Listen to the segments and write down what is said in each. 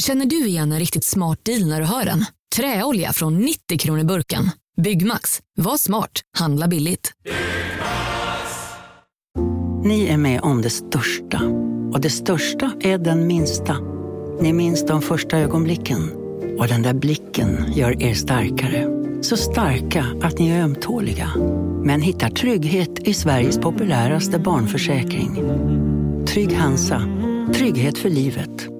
Känner du igen en riktigt smart deal när du hör den? Träolja från 90 kronor burken. Byggmax, var smart, handla billigt. Ni är med om det största. Och det största är den minsta. Ni minns de första ögonblicken. Och den där blicken gör er starkare. Så starka att ni är ömtåliga. Men hittar trygghet i Sveriges populäraste barnförsäkring. Trygg Hansa. Trygghet för livet.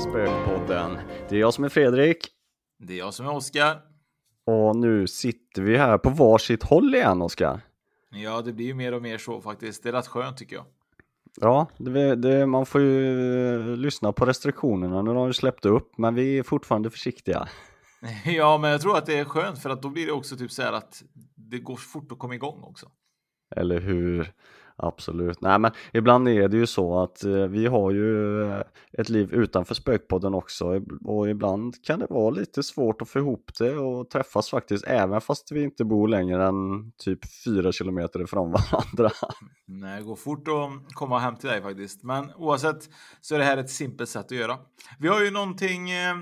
Till Spökpodden. Det är jag som är Fredrik Det är jag som är Oskar. och nu sitter vi här på varsitt håll igen Oskar. Ja, det blir ju mer och mer så faktiskt. Det är rätt skönt tycker jag. Ja, det, det, man får ju eh, lyssna på restriktionerna. Nu har de släppt upp, men vi är fortfarande försiktiga. Ja, men jag tror att det är skönt för att då blir det också typ så här att det går fort att komma igång också. Eller hur? Absolut. Nej, men ibland är det ju så att eh, vi har ju eh, ett liv utanför Spökpodden också och ibland kan det vara lite svårt att få ihop det och träffas faktiskt även fast vi inte bor längre än typ fyra kilometer ifrån varandra. Nej, det går fort att komma hem till dig faktiskt. Men oavsett så är det här ett simpelt sätt att göra. Vi har ju någonting eh,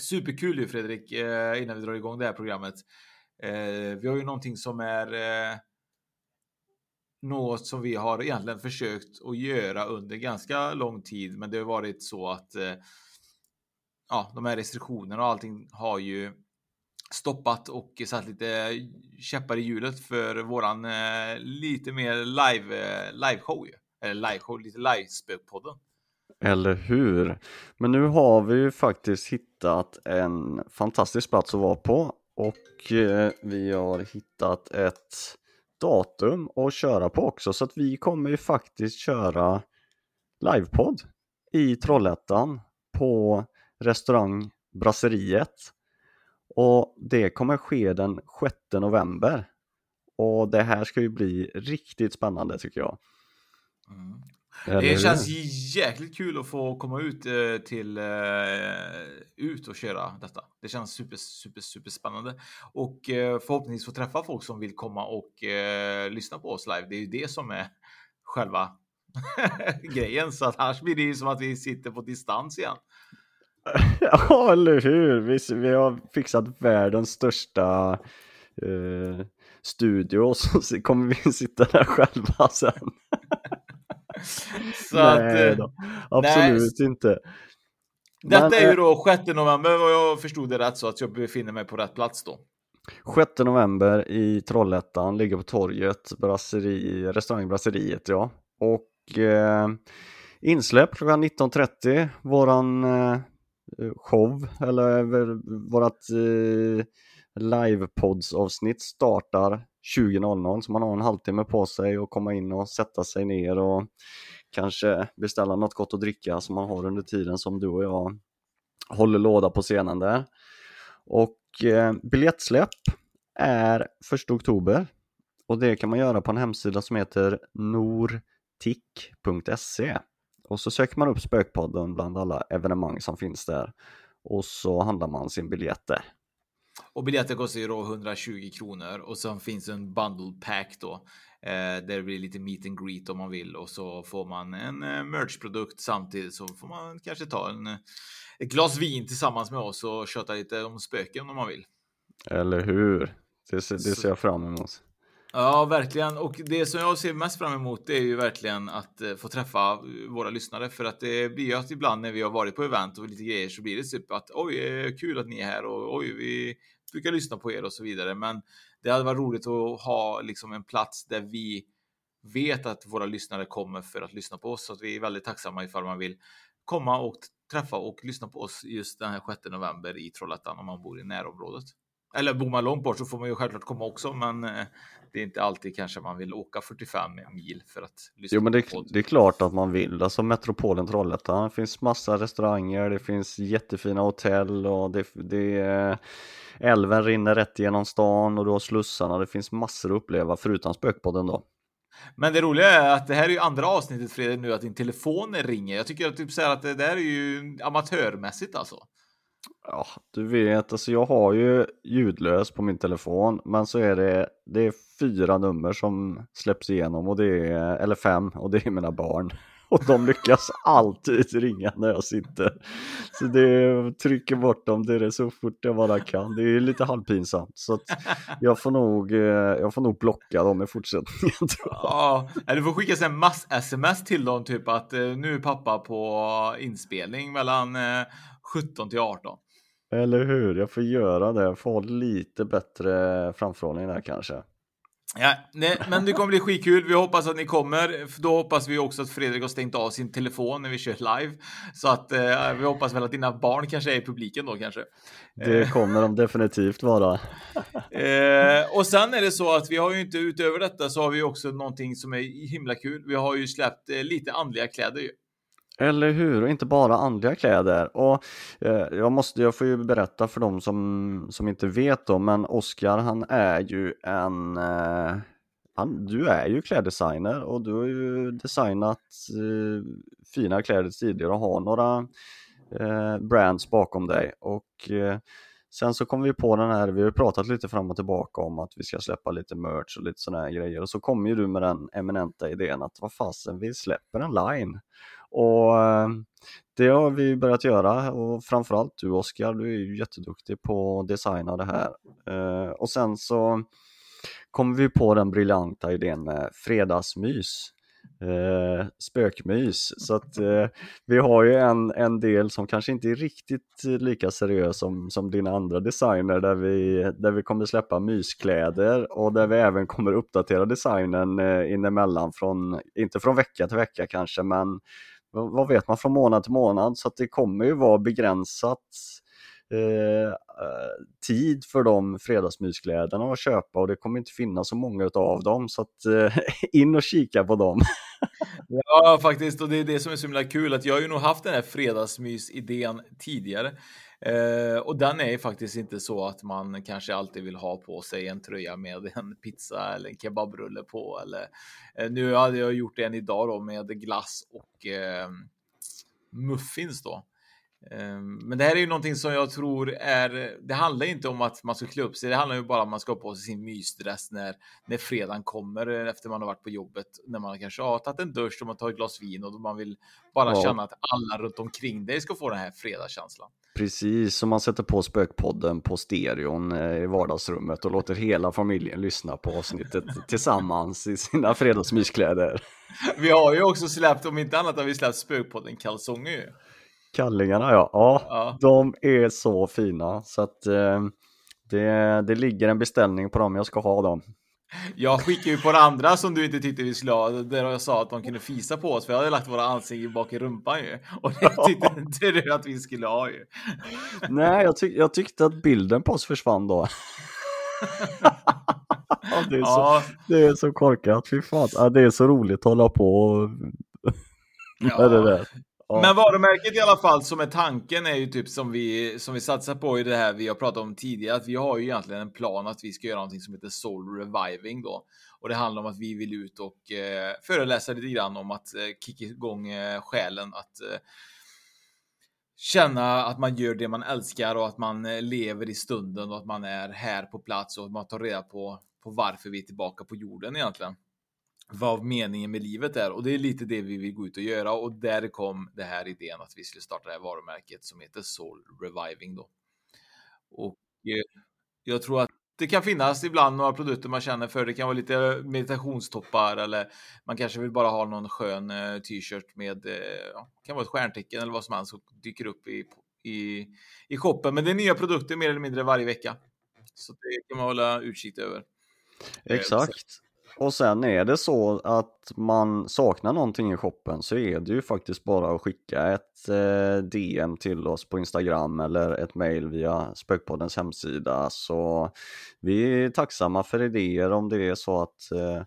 superkul ju Fredrik, eh, innan vi drar igång det här programmet. Eh, vi har ju någonting som är eh, något som vi har egentligen försökt att göra under ganska lång tid, men det har varit så att eh, ja, de här restriktionerna och allting har ju stoppat och satt lite käppar i hjulet för våran eh, lite mer live eh, liveshow ju. Eller liveshow, lite live-spökpodden. Eller hur? Men nu har vi ju faktiskt hittat en fantastisk plats att vara på och eh, vi har hittat ett datum att köra på också. Så att vi kommer ju faktiskt köra livepodd i Trollhättan på restaurang Brasseriet och det kommer ske den 6 november. Och det här ska ju bli riktigt spännande tycker jag. Mm. Eller Det känns jäkligt kul att få komma ut eh, till eh, ut och köra detta. Det känns super, super, super spännande och eh, förhoppningsvis få träffa folk som vill komma och lyssna på oss live. Det är ju det som är själva grejen, så att annars blir det ju som att vi sitter på distans igen. Ja, eller hur? Vi, vi har fixat världens största eh, studio och så kommer vi sitta där själva sen. Så att, Nej eh, absolut inte. Detta Men, är ju eh, då 6 november vad jag förstod det rätt så att jag befinner mig på rätt plats då. 6 november i Trollhättan, ligger på torget, brasseri, restaurang Brasseriet ja. Och eh, insläpp klockan 19.30, våran eh, show, eller eh, vårat eh, livepods-avsnitt startar 20.00 så man har en halvtimme på sig att komma in och sätta sig ner och kanske beställa något gott att dricka som man har under tiden som du och jag håller låda på scenen där. Och eh, biljettsläpp är 1 oktober och det kan man göra på en hemsida som heter nortick.se och så söker man upp Spökpodden bland alla evenemang som finns där och så handlar man sin biljett där. Och biljetten kostar ju då 120 kronor och sen finns en bundle pack då. Eh, där det blir lite meet and greet om man vill och så får man en eh, merchprodukt samtidigt så får man kanske ta en, eh, ett glas vin tillsammans med oss och köta lite om spöken om man vill. Eller hur? Det ser, det ser jag fram emot. Ja, verkligen. Och det som jag ser mest fram emot det är ju verkligen att eh, få träffa våra lyssnare för att det blir ju att ibland när vi har varit på event och lite grejer så blir det typ att oj, eh, kul att ni är här och oj, vi brukar lyssna på er och så vidare. Men det hade varit roligt att ha liksom en plats där vi vet att våra lyssnare kommer för att lyssna på oss. Så att vi är väldigt tacksamma ifall man vill komma och träffa och lyssna på oss just den här 6 november i Trollhättan om man bor i närområdet. Eller bor man långt bort så får man ju självklart komma också, men eh, det är inte alltid kanske man vill åka 45 mil för att lyssna Jo men det, det är klart att man vill, alltså metropolen Trollhättan, det finns massa restauranger, det finns jättefina hotell och det, det älven rinner rätt igenom stan och du har slussarna, det finns massor att uppleva förutom Spökpodden då. Men det roliga är att det här är ju andra avsnittet Fredrik nu att din telefon ringer. Jag tycker att typ så här att det där är ju amatörmässigt alltså. Ja, du vet, alltså jag har ju ljudlös på min telefon, men så är det, det är fyra nummer som släpps igenom och det är, eller fem, och det är mina barn. Och de lyckas alltid ringa när jag sitter. Så det trycker bort dem, det är det så fort jag bara kan. Det är lite halvpinsamt. Så att jag får nog, eh, jag får nog blocka dem i fortsättningen tror jag. Ja, eller du får skicka en mass-sms till dem, typ att eh, nu är pappa på inspelning mellan eh, 17 till 18. Eller hur, jag får göra det. Jag får ha lite bättre framförhållning där kanske. Ja, nej, men det kommer bli skitkul. Vi hoppas att ni kommer. Då hoppas vi också att Fredrik har stängt av sin telefon när vi kör live. Så att eh, vi hoppas väl att dina barn kanske är i publiken då kanske. Det kommer de definitivt vara. eh, och sen är det så att vi har ju inte utöver detta så har vi också någonting som är himla kul. Vi har ju släppt eh, lite andliga kläder ju. Eller hur, och inte bara andliga kläder. Och eh, jag måste, jag får ju berätta för dem som, som inte vet då, men Oskar han är ju en, eh, han, du är ju kläddesigner och du har ju designat eh, fina kläder tidigare och har några eh, brands bakom dig. Och eh, sen så kom vi på den här, vi har pratat lite fram och tillbaka om att vi ska släppa lite merch och lite sådana här grejer och så kom ju du med den eminenta idén att vad fasen, vi släpper en line. Och eh, det har vi börjat göra och framförallt du Oskar, du är ju jätteduktig på att designa det här. Eh, och sen så kommer vi på den briljanta idén med fredagsmys. Eh, spökmys. Så att eh, vi har ju en, en del som kanske inte är riktigt lika seriös som, som dina andra designer där vi, där vi kommer släppa myskläder och där vi även kommer uppdatera designen eh, inemellan från, inte från vecka till vecka kanske, men vad vet man från månad till månad? Så att det kommer ju vara begränsat eh, eh tid för de fredagsmyskläderna att köpa och det kommer inte finnas så många av dem. Så att eh, in och kika på dem. ja faktiskt. Och det är det som är så himla kul att jag har ju nog haft den här fredagsmys-idén tidigare. Eh, och den är faktiskt inte så att man kanske alltid vill ha på sig en tröja med en pizza eller en kebabrulle på. Eller, eh, nu hade jag gjort en idag då med glass och eh, muffins då. Ehm, men det här är ju någonting som jag tror är. Det handlar inte om att man ska klä upp sig. Det handlar ju bara om att man ska ha på sig sin mysdress när när fredagen kommer efter man har varit på jobbet. När man kanske har tagit en dusch och man tar ett glas vin och man vill bara ja. känna att alla runt omkring dig ska få den här fredagskänslan. Precis, som man sätter på Spökpodden på stereon eh, i vardagsrummet och låter hela familjen lyssna på avsnittet tillsammans i sina fredagsmyskläder. Vi har ju också släppt, om inte annat har vi släppt Spökpodden kalsonger Kallingarna ja. ja, ja. de är så fina så att eh, det, det ligger en beställning på dem, jag ska ha dem. Jag skickade ju på det andra som du inte tyckte vi skulle ha, där jag sa att de kunde fisa på oss, för jag hade lagt våra ansikten bak i rumpan ju. Och det tyckte inte du att vi skulle ha ju. Nej, jag, tyck jag tyckte att bilden på oss försvann då. det, är ja. Så, det är så korkat, fy fan. Det är så roligt att hålla på och... ja. det där. Ja. Men varumärket i alla fall som är tanken är ju typ som vi som vi satsar på i det här vi har pratat om tidigare. Att vi har ju egentligen en plan att vi ska göra någonting som heter Soul Reviving då. Och det handlar om att vi vill ut och eh, föreläsa lite grann om att eh, kicka igång eh, själen. Att eh, känna att man gör det man älskar och att man eh, lever i stunden och att man är här på plats och att man tar reda på, på varför vi är tillbaka på jorden egentligen vad meningen med livet är och det är lite det vi vill gå ut och göra och där kom det här idén att vi skulle starta det här varumärket som heter Soul Reviving då. Och eh, jag tror att det kan finnas ibland några produkter man känner för. Det kan vara lite meditationstoppar eller man kanske vill bara ha någon skön eh, t-shirt med, eh, ja, kan vara ett stjärntecken eller vad som helst som dyker upp i, i, i shoppen. Men det är nya produkter mer eller mindre varje vecka. Så det kan man hålla utkik över. Exakt och sen är det så att man saknar någonting i shoppen så är det ju faktiskt bara att skicka ett eh, DM till oss på Instagram eller ett mail via Spökpoddens hemsida. Så vi är tacksamma för idéer om det är så att eh,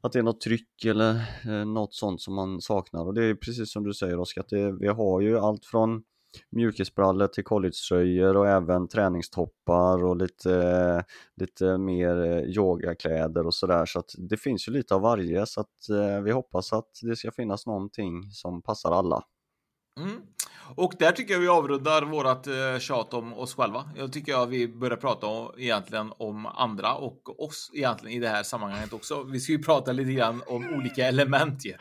att det är något tryck eller eh, något sånt som man saknar och det är precis som du säger Oskar, att det, vi har ju allt från mjukisbrallor till collegetröjor och även träningstoppar och lite, lite mer eh, yogakläder och sådär så att det finns ju lite av varje så att eh, vi hoppas att det ska finnas någonting som passar alla. Mm. Och där tycker jag vi avrundar vårat eh, tjat om oss själva. Jag tycker att vi börjar prata om, egentligen om andra och oss egentligen i det här sammanhanget också. Vi ska ju prata lite grann om olika element. ju.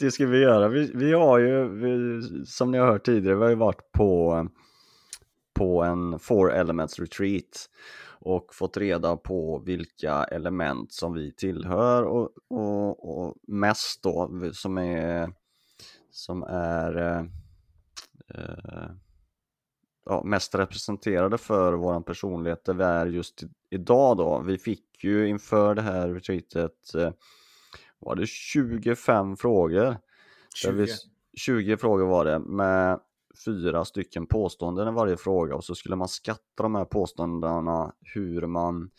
Det ska vi göra. Vi, vi har ju, vi, som ni har hört tidigare, vi har ju varit på, på en Four Elements Retreat och fått reda på vilka element som vi tillhör och, och, och mest då som är som är eh, ja, mest representerade för våran personlighet där vi är just idag då. Vi fick ju inför det här retreatet eh, var det 25 frågor. 20. Vi, 20 frågor var det med fyra stycken påståenden i varje fråga och så skulle man skatta de här påståendena hur man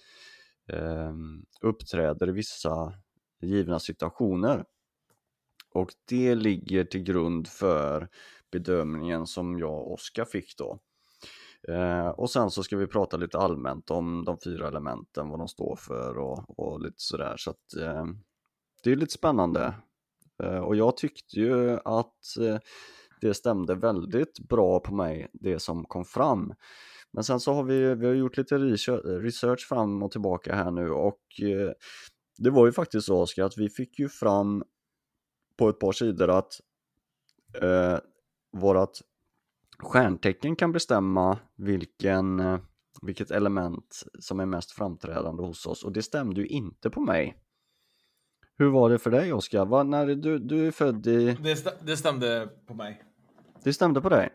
eh, uppträder i vissa givna situationer. Och det ligger till grund för bedömningen som jag och Oskar fick då. Eh, och sen så ska vi prata lite allmänt om de fyra elementen, vad de står för och, och lite sådär. Så att eh, det är lite spännande. Eh, och jag tyckte ju att eh, det stämde väldigt bra på mig, det som kom fram. Men sen så har vi, vi har gjort lite research fram och tillbaka här nu och eh, det var ju faktiskt så Oskar att vi fick ju fram på ett par sidor att eh, vårat stjärntecken kan bestämma vilken, vilket element som är mest framträdande hos oss och det stämde ju inte på mig. Hur var det för dig Oskar? Var, när du, du är född i... Det, st det stämde på mig. Det stämde på dig?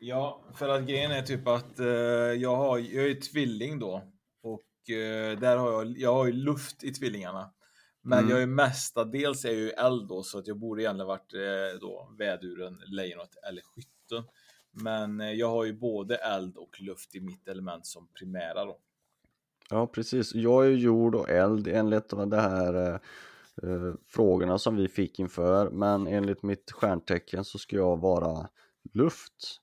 Ja, för att grejen är typ att eh, jag, har, jag är tvilling då. Och eh, där har jag, jag har ju luft i tvillingarna. Men Mm. jag är mestadels är jag ju eld då, så att jag borde egentligen varit eh, då väduren, lejonet eller skytten. Men eh, jag har ju både eld och luft i mitt element som primära då. Ja precis, jag är jord och eld enligt de här eh, eh, frågorna som vi fick inför men enligt mitt stjärntecken så ska jag vara luft.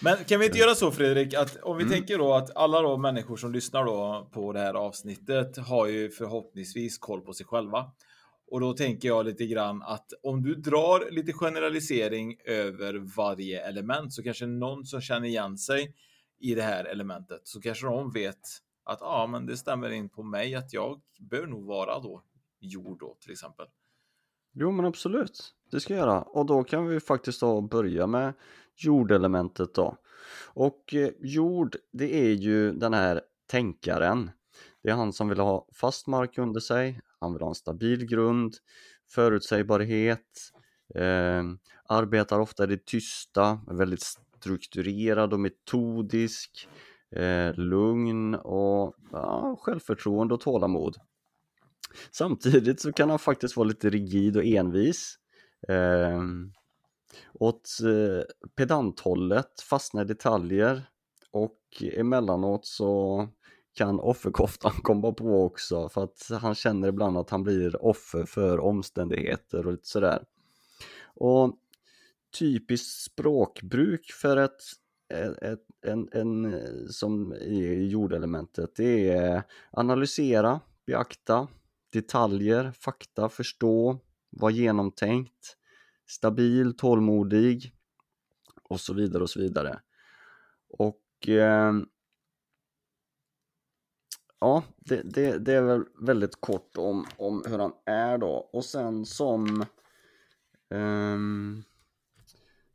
Men kan vi inte göra så Fredrik, att om vi Mm. tänker då att alla då människor som lyssnar då på det här avsnittet har ju förhoppningsvis koll på sig själva. Och då tänker jag lite grann att om du drar lite generalisering över varje element så kanske någon som känner igen sig i det här elementet så kanske de vet att ja, men det stämmer in på mig att jag bör nog vara då jord då till exempel. Jo men absolut, det ska jag göra och då kan vi faktiskt då börja med jordelementet då. Och eh, jord, det är ju den här tänkaren. Det är han som vill ha fast mark under sig, han vill ha en stabil grund, förutsägbarhet, eh, arbetar ofta i det tysta, är väldigt strukturerad och metodisk, eh, lugn och ja, självförtroende och tålamod. Samtidigt så kan han faktiskt vara lite rigid och envis. Eh, åt eh, pedanthållet, fastna i detaljer och emellanåt så kan offerkoftan komma på också för att han känner ibland att han blir offer för omständigheter och lite sådär. Och typiskt språkbruk för ett, eh, ett, en, en eh, som i jordelementet det är analysera, beakta, detaljer, fakta, förstå, vara genomtänkt, stabil, tålmodig och så vidare och så vidare. Och eh, ja, det, det, det är väl väldigt kort om, om hur han är då. Och sen som ehm,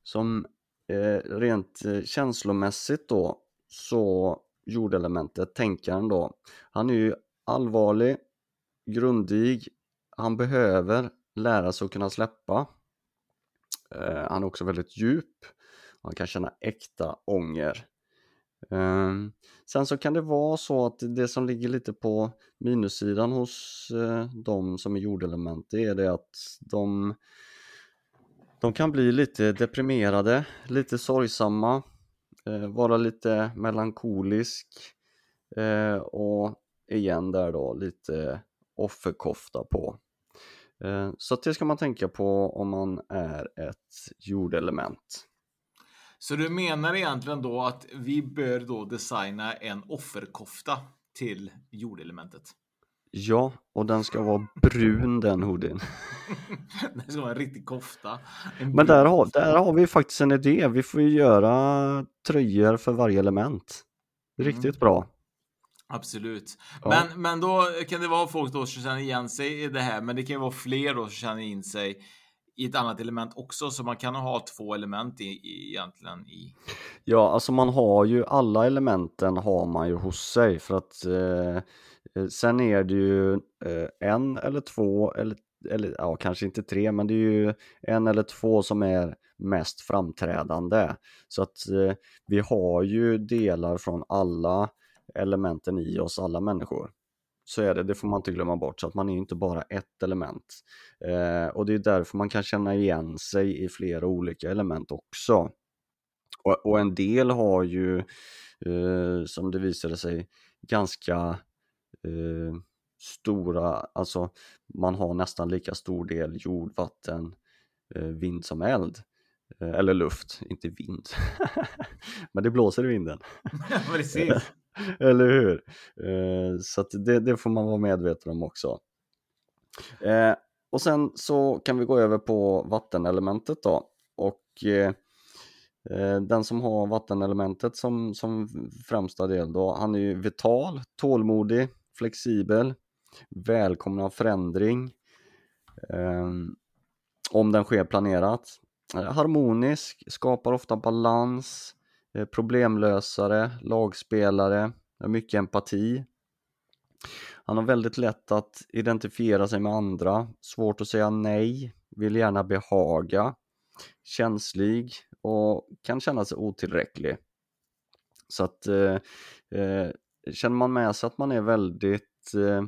som eh, rent eh, känslomässigt då så jordelementet, tänkaren då, han är ju allvarlig, grundig, han behöver lära sig att kunna släppa. Eh, han är också väldigt djup, han kan känna äkta ånger. Eh, sen så kan det vara så att det som ligger lite på minussidan hos eh, de som är jordelement det är det att de, de kan bli lite deprimerade, lite sorgsamma, eh, vara lite melankolisk eh, och igen där då lite offerkofta på. Eh, så det ska man tänka på om man är ett jordelement. Så du menar egentligen då att vi bör då designa en offerkofta till jordelementet? Ja, och den ska vara brun den hoodien. det ska vara en riktig kofta. En Men där har, där har vi faktiskt en idé. Vi får ju göra tröjor för varje element. Riktigt Mm. bra. Absolut. Ja. Men, men då kan det vara folk då som känner igen sig i det här, men det kan ju vara fler då som känner in sig i ett annat element också, så man kan ha två element i, i, egentligen i... Ja, alltså man har ju alla elementen har man ju hos sig för att eh, eh, sen är det ju eh, en eller två eller, eller ja, kanske inte tre, men det är ju en eller två som är mest framträdande. Så att eh, vi har ju delar från alla elementen i oss, alla människor. Så är det, det får man inte glömma bort, så att man är ju inte bara ett element. Eh, och det är därför man kan känna igen sig i flera olika element också. Och, och en del har ju, eh, som det visade sig, ganska eh, stora, alltså man har nästan lika stor del jord, vatten, eh, vind som eld. Eh, eller luft, inte vind. Men det blåser i vinden. Precis. Eller hur? Eh, så att det, det får man vara medveten om också. Eh, och sen så kan vi gå över på vattenelementet då. Och eh, eh den som har vattenelementet som, som främsta del då, han är ju vital, tålmodig, flexibel, välkomnar förändring. Eh, om den sker planerat. Eh, harmonisk, skapar ofta balans, eh, Eh, problemlösare, lagspelare, har mycket empati. Han har väldigt lätt att identifiera sig med andra, svårt att säga nej, vill gärna behaga, känslig och kan känna sig otillräcklig. Så att eh, eh, känner man med sig att man är väldigt eh,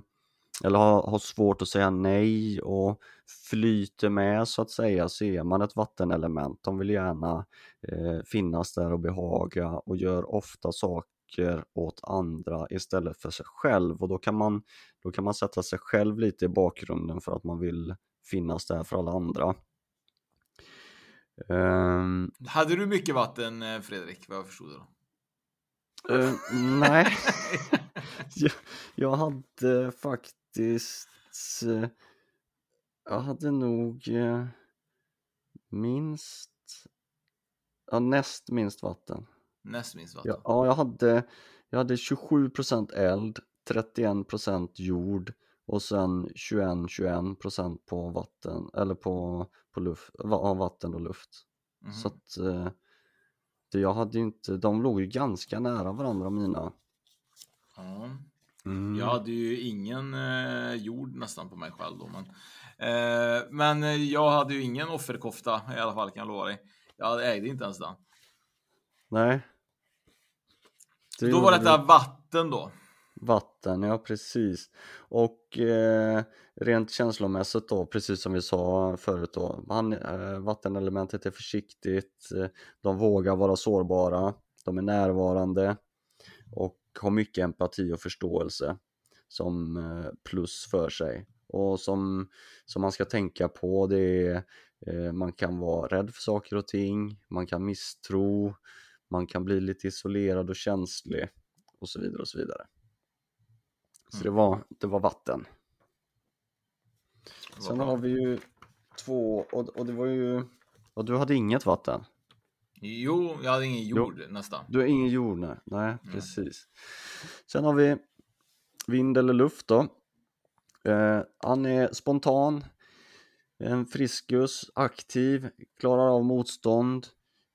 eller har, har svårt att säga nej och flyter med så att säga så är man ett vattenelement. De vill gärna eh, finnas där och behaga och gör ofta saker åt andra istället för sig själv och då kan man, då kan man sätta sig själv lite i bakgrunden för att man vill finnas där för alla andra. Ehm, Hade du mycket vatten, eh, Fredrik, vad jag förstod det då? eh, nej, jag, jag hade faktiskt eh, jag hade nog eh, minst ja, näst minst vatten. Näst minst vatten. Ja, ja jag, hade, jag hade 27% eld, 31% jord och sen 21-21% på vatten eller på, på luft, va- vatten och luft. Mhm. Så att eh, det, jag hade ju inte, de låg ju ganska nära varandra mina. Ja. Mm. Jag hade ju ingen eh, jord nästan på mig själv då, men, eh, men eh, jag hade ju ingen offerkofta i alla fall kan jag lova dig. Jag ägde inte ens den. Nej. Det då var detta du. vatten då. Vatten, ja precis. Och eh, rent känslomässigt då, precis som vi sa förut då, han, eh, vattenelementet är försiktigt, eh, de vågar vara sårbara, de är närvarande och har mycket empati och förståelse som eh, plus för sig. Och som, som man ska tänka på det är eh, man kan vara rädd för saker och ting, man kan misstro, man kan bli lite isolerad och känslig och så vidare och så vidare. Så det var, det var vatten. Det var Sen bra. har vi ju två, och, och det var ju, och du hade inget vatten? Jo, jag hade ingen jord nästan. Du har ingen jord, nej. nej precis. Sen har vi vind eller luft då. Eh, han är spontan, en friskus, aktiv, klarar av motstånd,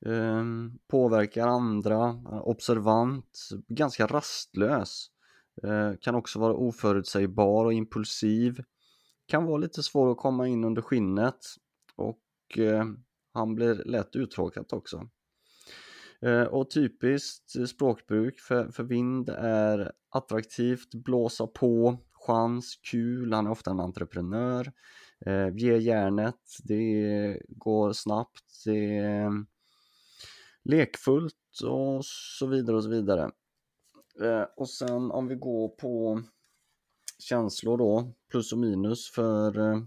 eh, påverkar andra, observant, ganska rastlös. Eh, kan också vara oförutsägbar och impulsiv. Kan vara lite svår att komma in under skinnet och eh, han blir lätt uttråkad också. Eh, och typiskt eh, språkbruk för, för vind är attraktivt, blåsa på, chans, kul, han är ofta en entreprenör. Eh, ge järnet, det går snabbt, det är mm, lekfullt och så vidare och så vidare. Eh, och sen om vi går på känslor då, plus och minus för eh,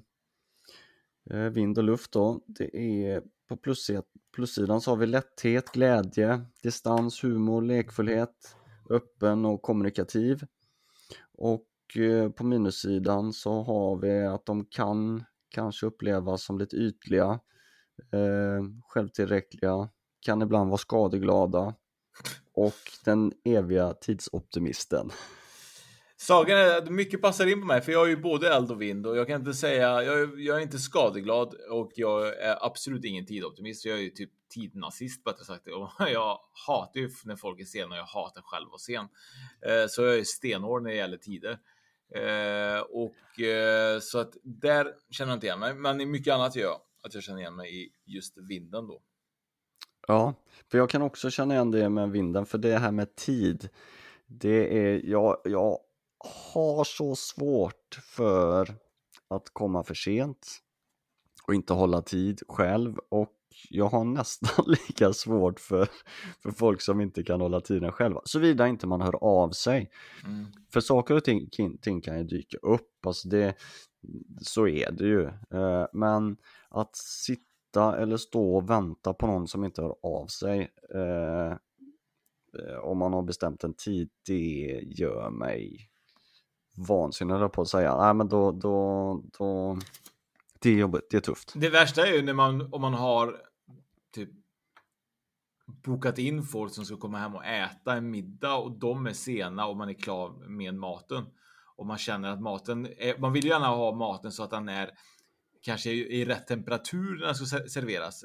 eh vind och luft då. Det är på e- plussidan så har vi lätthet, glädje, distans, humor, lekfullhet, öppen och kommunikativ. Och eh, på minussidan så har vi att de kan kanske upplevas som lite ytliga, eh, självtillräckliga, kan ibland vara skadeglada och den eviga tidsoptimisten. Sagan är att mycket passar in på mig, för jag är ju både eld och vind och jag kan inte säga, jag, jag är inte skadeglad och jag är absolut ingen tidoptimist. Jag är ju typ tidnazist bättre sagt. Och jag hatar ju när folk är sena och jag hatar själv att vara sen. Eh, så jag är stenhård när det gäller tider. Eh, och eh, så att där känner jag inte igen mig, men i mycket annat gör jag att jag känner igen mig i just vinden då. Ja, för jag kan också känna igen det med vinden, för det här med tid, det är, jag, jag har så svårt för att komma för sent och inte hålla tid själv och jag har nästan lika svårt för, för folk som inte kan hålla tiden själva, såvida inte man hör av sig. Mm. För saker och ting, ting, kan ju dyka upp, alltså det, så är det ju. Eh, men att sitta eller stå och vänta på någon som inte hör av sig eh, eh, om man har bestämt en tid, det gör mig vansinnig på att säga. Nej men då, då, då det är jobbigt, det är tufft. Det värsta är ju när man, om man har typ bokat in folk som ska komma hem och äta en middag och de är sena och man är klar med maten. Och man känner att maten, är, man vill ju gärna ha maten så att den är kanske i rätt temperatur när den ska serveras.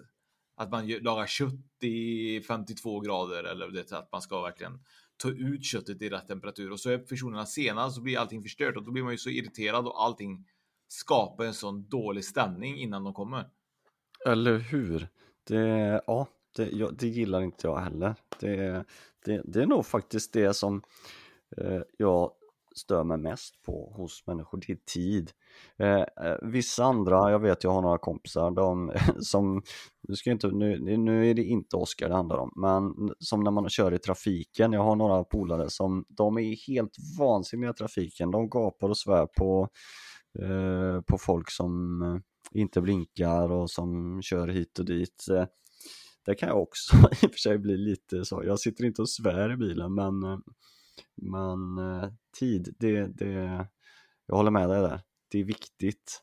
Att man lagar kött i 52 grader eller det, att man ska verkligen ta ut köttet i rätt temperatur och så är personerna sena så blir allting förstört och då blir man ju så irriterad och allting skapar en sån dålig stämning innan de kommer. Eller hur? Det, ja, det, ja, det gillar inte jag heller. Det, det, det är nog faktiskt det som eh, jag stör mig mest på hos människor, det är tid. Eh, eh vissa andra, jag vet jag har några kompisar de, som, nu, ska inte, nu, nu är det inte Oskar det handlar om, men som när man kör i trafiken, jag har några polare som, de är helt vansinniga i trafiken, de gapar och svär på, eh, på folk som inte blinkar och som kör hit och dit. Eh, det kan jag också i och för sig bli lite så, jag sitter inte och svär i bilen men, eh, men eh, tid, det, det, jag håller med dig där, det är viktigt.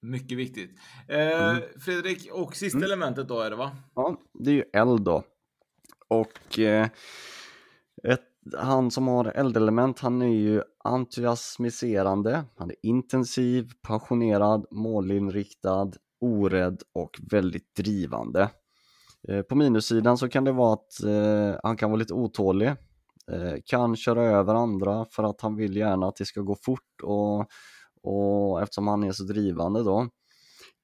Mycket viktigt. Eh, mm. Fredrik, och sista mm. elementet då är det va? Ja, det är ju eld då. Och eh, ett han som har eldelement, han är ju entusiasmiserande, han är intensiv, passionerad, målinriktad, orädd och väldigt drivande. Eh, på minussidan så kan det vara att eh, han kan vara lite otålig, Eh, kan köra över andra för att han vill gärna att det ska gå fort och, och eftersom han är så drivande då.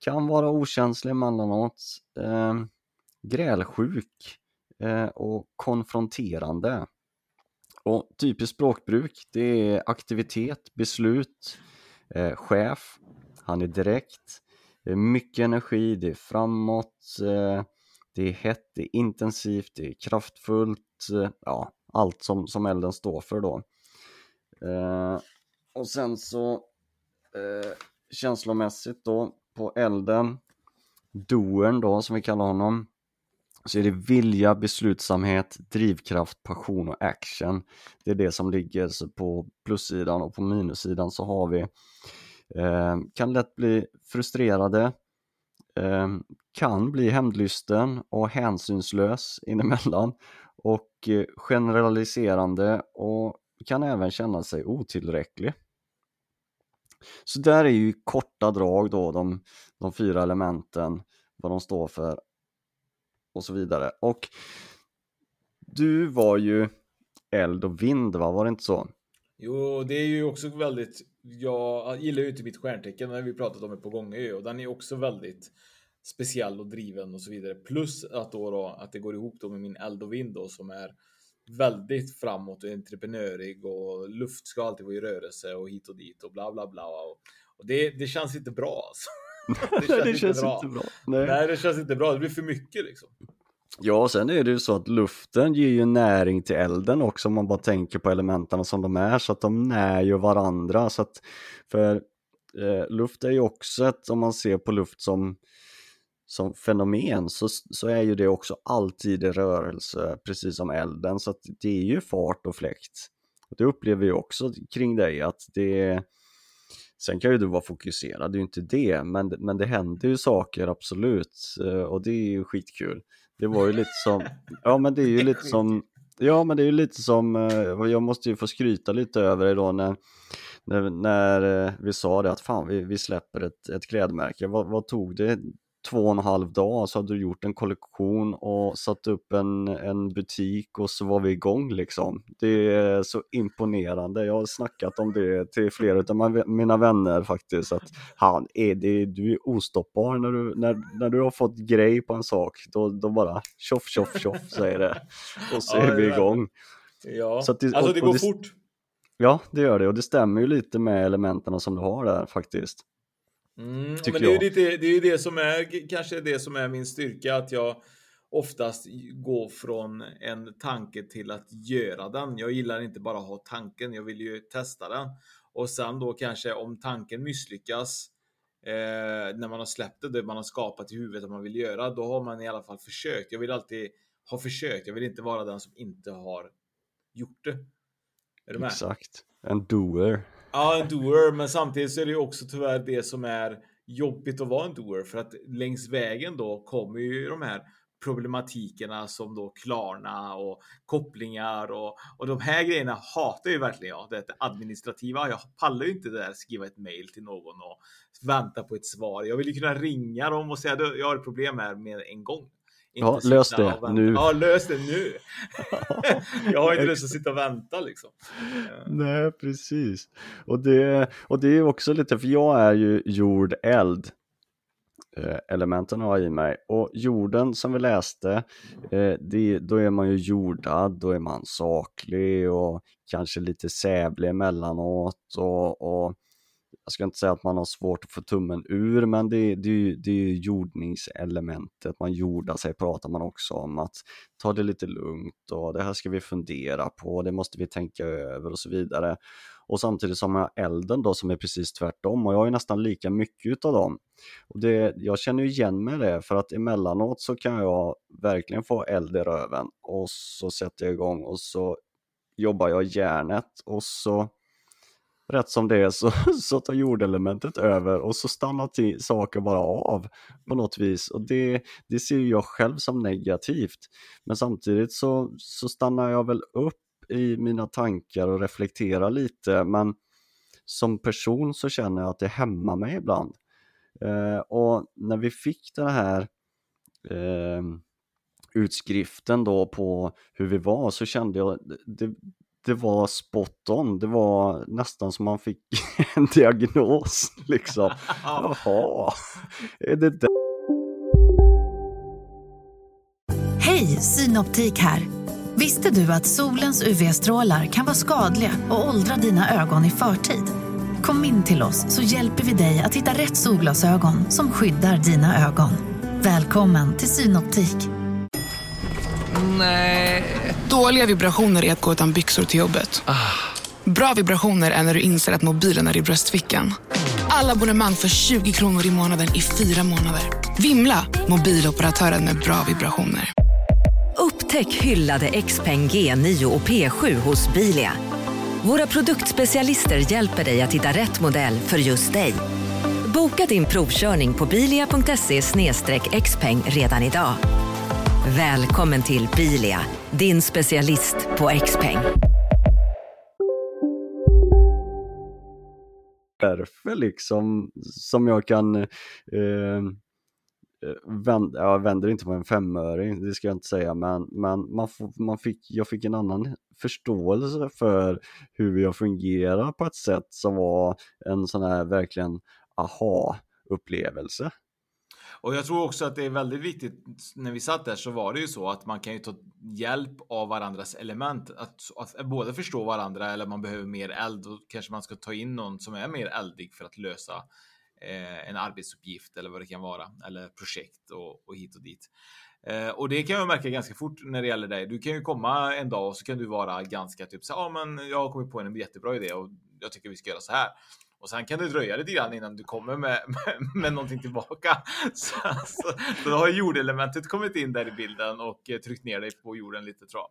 Kan vara okänslig emellanåt, eh, grälsjuk eh, och konfronterande. Och typiskt språkbruk, det är aktivitet, beslut, eh, chef, han är direkt, det är mycket energi, det är framåt, eh, det är hett, det är intensivt, det är kraftfullt, eh, ja, allt som, som elden står för då. Eh, och sen så eh, känslomässigt då på elden, doern då som vi kallar honom, så är det vilja, beslutsamhet, drivkraft, passion och action. Det är det som ligger på plussidan och på minussidan så har vi eh, kan lätt bli frustrerade, eh, kan bli hämndlysten och hänsynslös inemellan och eh, generaliserande och kan även känna sig otillräcklig. Så där är ju korta drag då de, de fyra elementen, vad de står för och så vidare. Och du var ju eld och vind, va? Var det inte så? Jo, det är ju också väldigt. Jag gillar ju inte mitt stjärntecken när vi pratat om det på gånger och den är också väldigt speciell och driven och så vidare. Plus att då, då att det går ihop då med min eld och vind då som är väldigt framåt och entreprenörig och luft ska alltid vara i rörelse och hit och dit och bla bla bla. Och, och det, det känns inte bra alltså. Det känns, det känns inte, bra. Nej. Nej. det känns inte bra. Det blir för mycket liksom. Ja, sen är det ju så att luften ger ju näring till elden också om man bara tänker på elementen som de är så att de när ju varandra så att för eh, luft är ju också ett, om man ser på luft som som fenomen så, så är ju det också alltid i rörelse precis som elden så att det är ju fart och fläkt. Och det upplever jag också kring dig att det Sen kan ju du vara fokuserad, det är ju inte det, men, men det händer ju saker absolut eh, och det är ju skitkul. Det var ju lite som, ja men det är ju lite som, ja men det är ju lite som, jag måste ju få skryta lite över det då när, när, när eh, vi sa det att fan vi, vi släpper ett, ett klädmärke, vad, vad tog det? Två och en halv dag så hade du gjort en kollektion och satt upp en, en butik och så var vi igång liksom. Det är så imponerande. Jag har snackat om det till flera av mina vänner faktiskt. Att han är det, du är ostoppbar när du, när, när du har fått grej på en sak. Då, då bara tjoff tjoff tjoff säger det. Och så är vi igång. Ja, så det, alltså det går det, fort. Ja, det gör det och det stämmer ju lite med elementen som du har där faktiskt. Mm, men det är, lite, det är ju det som är kanske det som är min styrka, att jag oftast går från en tanke till att göra den. Jag gillar inte bara att ha tanken, jag vill ju testa den. Och sen då kanske om tanken misslyckas eh, när man har släppt det, det man har skapat i huvudet att man vill göra, då har man i alla fall försökt. Jag vill alltid ha försökt. Jag vill inte vara den som inte har gjort det. Är du med? Exakt. En doer. Ja, en doer, men samtidigt så är det ju också tyvärr det som är jobbigt att vara en doer för att längs vägen då kommer ju de här problematikerna som då Klarna och kopplingar och, och de här grejerna hatar ju verkligen jag. Det administrativa. Jag pallar ju inte det där skriva ett mail till någon och vänta på ett svar. Jag vill ju kunna ringa dem och säga att jag har ett problem här med en gång. Ja, lös det nu. Ja, lös det nu. jag har inte lust att sitta och vänta liksom. Nej, precis. Och det, och det är också lite, för jag är ju jord, eld. Eh, elementen har i mig och jorden som vi läste, eh, det, då är man ju jordad, då är man saklig och kanske lite sävlig emellanåt och, och jag ska inte säga att man har svårt att få tummen ur, men det, det, det är jordningselementet, man jordar sig pratar man också om att ta det lite lugnt och det här ska vi fundera på, det måste vi tänka över och så vidare. Och samtidigt som jag elden då som är precis tvärtom och jag har ju nästan lika mycket utav dem. Och det, jag känner ju igen mig det för att emellanåt så kan jag verkligen få eld i röven och så sätter jag igång och så jobbar jag järnet och så rätt som det är så, så tar jordelementet över och så stannar saker bara av på något vis. Och det, det ser jag själv som negativt. Men samtidigt så, så stannar jag väl upp i mina tankar och reflekterar lite. Men som person så känner jag att det hämmar mig ibland. Eh, och när vi fick den här eh, utskriften då på hur vi var så kände jag det, det var spot on. Det var nästan som man fick en diagnos liksom. Jaha, är det där? Hej, Synoptik här. Visste du att solens UV-strålar kan vara skadliga och åldra dina ögon i förtid? Kom in till oss så hjälper vi dig att hitta rätt solglasögon som skyddar dina ögon. Välkommen till Synoptik. Nej. Dåliga vibrationer är att gå utan byxor till jobbet. Ah. Bra vibrationer är när du inser att mobilen är i bröstfickan. Alla abonnemang för 20 kronor i månaden i fyra månader. Vimla! Mobiloperatören med bra vibrationer. Upptäck hyllade XPeng G9 och P7 hos Bilia. Våra produktspecialister hjälper dig att hitta rätt modell för just dig. Boka din provkörning på bilia.se xpeng redan idag. Välkommen till Bilia, din specialist på X-peng. Därför liksom som jag kan eh, eh vänd, jag vänder inte på en femöring, det ska jag inte säga, men, men man, man fick, jag fick en annan förståelse för hur jag fungerar på ett sätt som var en sån här verkligen aha-upplevelse. Och jag tror också att det är väldigt viktigt. När vi satt där så var det ju så att man kan ju ta hjälp av varandras element. Att, att både förstå varandra eller man behöver mer eld och kanske man ska ta in någon som är mer eldig för att lösa eh, en arbetsuppgift eller vad det kan vara eller projekt och, och hit och dit. Eh, och det kan jag märka ganska fort när det gäller dig. Du kan ju komma en dag och så kan du vara ganska typ så ja, men jag har kommit på en jättebra idé och jag tycker vi ska göra så här. Och sen kan det dröja lite grann innan du kommer med, med, med någonting tillbaka. Så, så, så då har jordelementet kommit in där i bilden och eh, tryckt ner dig på jorden lite tror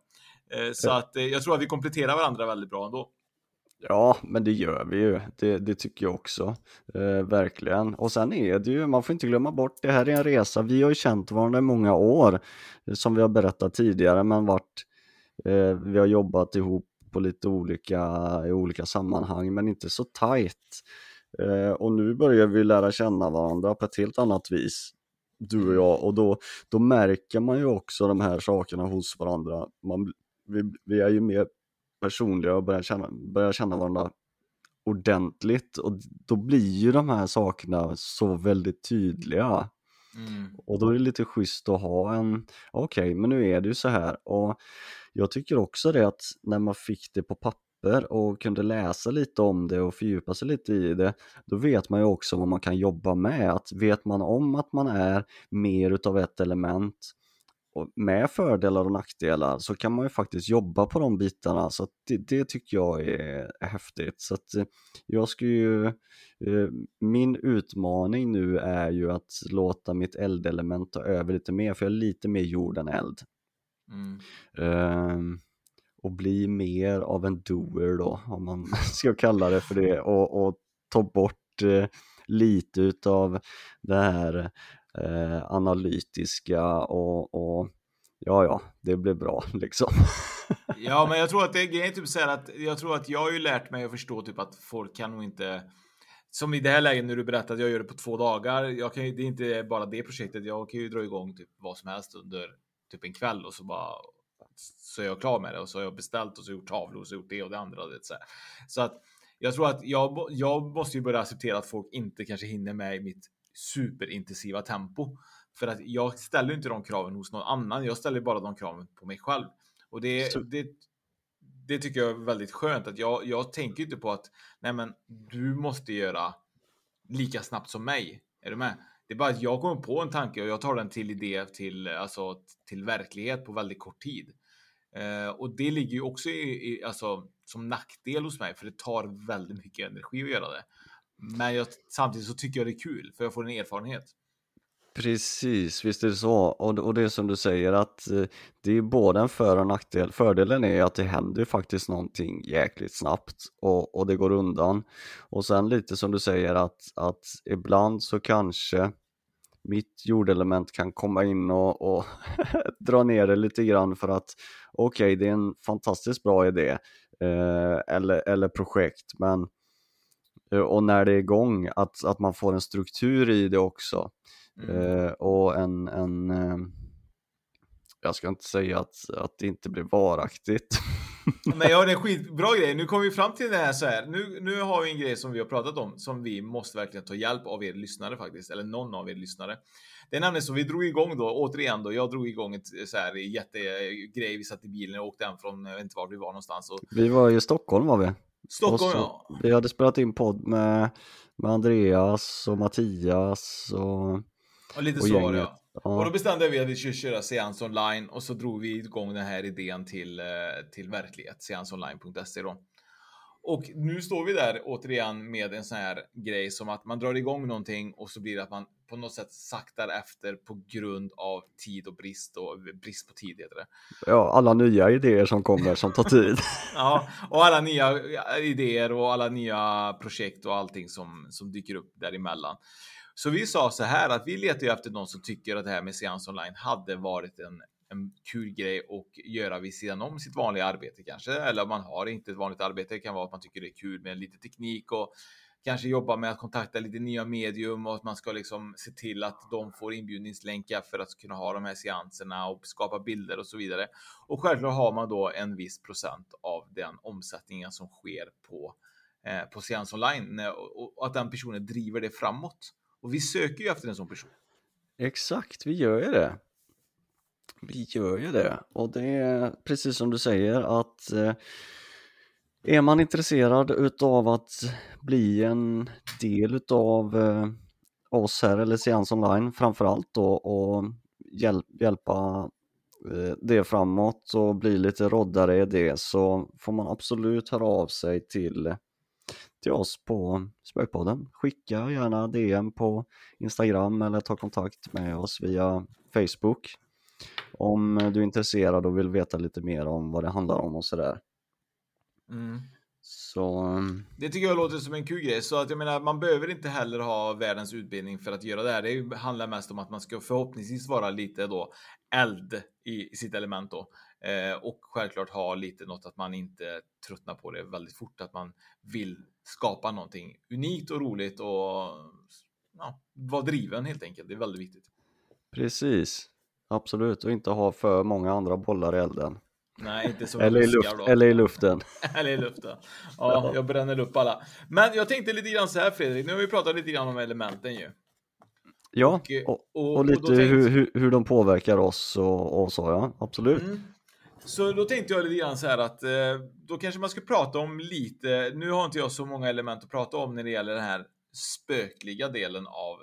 jag. Eh, så att eh, jag tror att vi kompletterar varandra väldigt bra ändå. Ja, men det gör vi ju. Det, det tycker jag också. Eh, verkligen. Och sen är det ju, man får inte glömma bort, det här är en resa. Vi har ju känt varandra i många år, som vi har berättat tidigare, men vart eh, vi har jobbat ihop på lite olika, i olika sammanhang, men inte så tajt. Eh, och nu börjar vi lära känna varandra på ett helt annat vis, du och jag, och då, då märker man ju också de här sakerna hos varandra. Man, vi, vi är ju mer personliga och börjar känna, börjar känna varandra ordentligt och då blir ju de här sakerna så väldigt tydliga. Mm. Och då är det lite schysst att ha en, okej okay, men nu är det ju så här och jag tycker också det att när man fick det på papper och kunde läsa lite om det och fördjupa sig lite i det, då vet man ju också vad man kan jobba med. Att vet man om att man är mer utav ett element och med fördelar och nackdelar så kan man ju faktiskt jobba på de bitarna så det, det, tycker jag är, är häftigt. Så att eh, jag ska ju, eh, min utmaning nu är ju att låta mitt eldelement ta över lite mer för jag är lite mer jord än eld. Mm. Um, och bli mer av en doer då, om man ska kalla det för det, och, och ta bort eh, lite utav det här eh, analytiska och, och ja, ja, det blir bra liksom. ja, men jag tror att det är grejen typ så här att jag tror att jag har ju lärt mig att förstå typ att folk kan nog inte som i det här läget när du berättade att jag gör det på två dagar. Jag kan ju, det är inte bara det projektet. Jag kan ju dra igång typ vad som helst under typ en kväll och så bara så är jag klar med det och så har jag beställt och så gjort tavlor och så gjort det och det andra. Det, så, så att jag tror att jag, jag måste ju börja acceptera att folk inte kanske hinner med i mitt superintensiva tempo. För att jag ställer inte de kraven hos någon annan. Jag ställer bara de kraven på mig själv. Och det, det, det tycker jag är väldigt skönt att jag, jag tänker inte på att nej men du måste göra lika snabbt som mig. Är du med? Det är bara att jag kommer på en tanke och jag tar den till idé till, alltså, till verklighet på väldigt kort tid. Eh, och det ligger ju också i, i, alltså, som nackdel hos mig, för det tar väldigt mycket energi att göra det. Men jag, samtidigt så tycker jag det är kul, för jag får en erfarenhet. Precis, visst är det så. Och, och det är som du säger att eh, det är både en för och nackdel. Fördelen är att det händer faktiskt någonting jäkligt snabbt och, och det går undan. Och sen lite som du säger att, att ibland så kanske mitt jordelement kan komma in och, och dra ner det lite grann för att okej, okay, det är en fantastiskt bra idé eh, eller, eller projekt, men eh, och när det är igång, att, att man får en struktur i det också. Mm. Eh, och en, en eh, jag ska inte säga att, att det inte blir varaktigt. Men ja, det är en skitbra grej. Nu kommer vi fram till det här så här. Nu, nu har vi en grej som vi har pratat om som vi måste verkligen ta hjälp av er lyssnare faktiskt, eller någon av er lyssnare. Det är nämligen så vi drog igång då, återigen då, jag drog igång ett så här jättegrej. Vi satt i bilen och åkte hem från, jag vet inte var vi var någonstans. Och... Vi var i Stockholm var vi. Stockholm ja. Vi hade spelat in podd med, med Andreas och Mattias och och lite och så var det ja. ja. Och då bestämde vi att vi skulle köra seans online och så drog vi igång den här idén till, eh, till verklighet, seansonline.se då. Och nu står vi där återigen med en sån här grej som att man drar igång någonting och så blir det att man på något sätt saktar efter på grund av tid och brist och brist på tid heter det. Ja, alla nya idéer som kommer som tar tid. ja, och alla nya idéer och alla nya projekt och allting som, som dyker upp däremellan. Så vi sa så här att vi letar ju efter någon som tycker att det här med seans online hade varit en, en kul grej att göra vid sidan om sitt vanliga arbete kanske. Eller om man har inte ett vanligt arbete. Det kan vara att man tycker det är kul med lite teknik och kanske jobba med att kontakta lite nya medium och att man ska liksom se till att de får inbjudningslänkar för att kunna ha de här seanserna och skapa bilder och så vidare. Och självklart har man då en viss procent av den omsättningen som sker på eh, på seans online och att den personen driver det framåt. Och vi söker ju efter en sån person. Exakt, vi gör ju det. Vi gör ju det och det är precis som du säger att eh, är man intresserad utav att bli en del utav eh, oss här eller Seans online framförallt då och hjälpa eh, det framåt och bli lite roddare i det så får man absolut höra av sig till till oss på Spökpodden. Skicka gärna DM på Instagram eller ta kontakt med oss via Facebook om du är intresserad och vill veta lite mer om vad det handlar om och sådär. Mm. Så... um, Det tycker jag låter som en kul grej. Så att jag menar, man behöver inte heller ha världens utbildning för att göra det här. Det handlar mest om att man ska förhoppningsvis vara lite då eld i, i sitt element då. Eh, och självklart ha lite något att man inte tröttnar på det väldigt fort. Att man vill skapa någonting unikt och roligt och ja, vara driven helt enkelt. Det är väldigt viktigt. Precis, absolut och inte ha för många andra bollar i elden. Nej, inte som eller, i luft, då. eller i luften. Eller i luften. Ja, jag bränner upp alla. Men jag tänkte lite grann så här Fredrik, nu har vi pratat lite grann om elementen ju. Ja, Och, eh, och, och- och och lite då tänkte- hur, hur, hur de påverkar oss och, och så ja, absolut. Mm. Så då tänkte jag lite grann så här att eh, då kanske man ska prata om lite, nu har inte jag så många element att prata om när det gäller den här spökliga delen av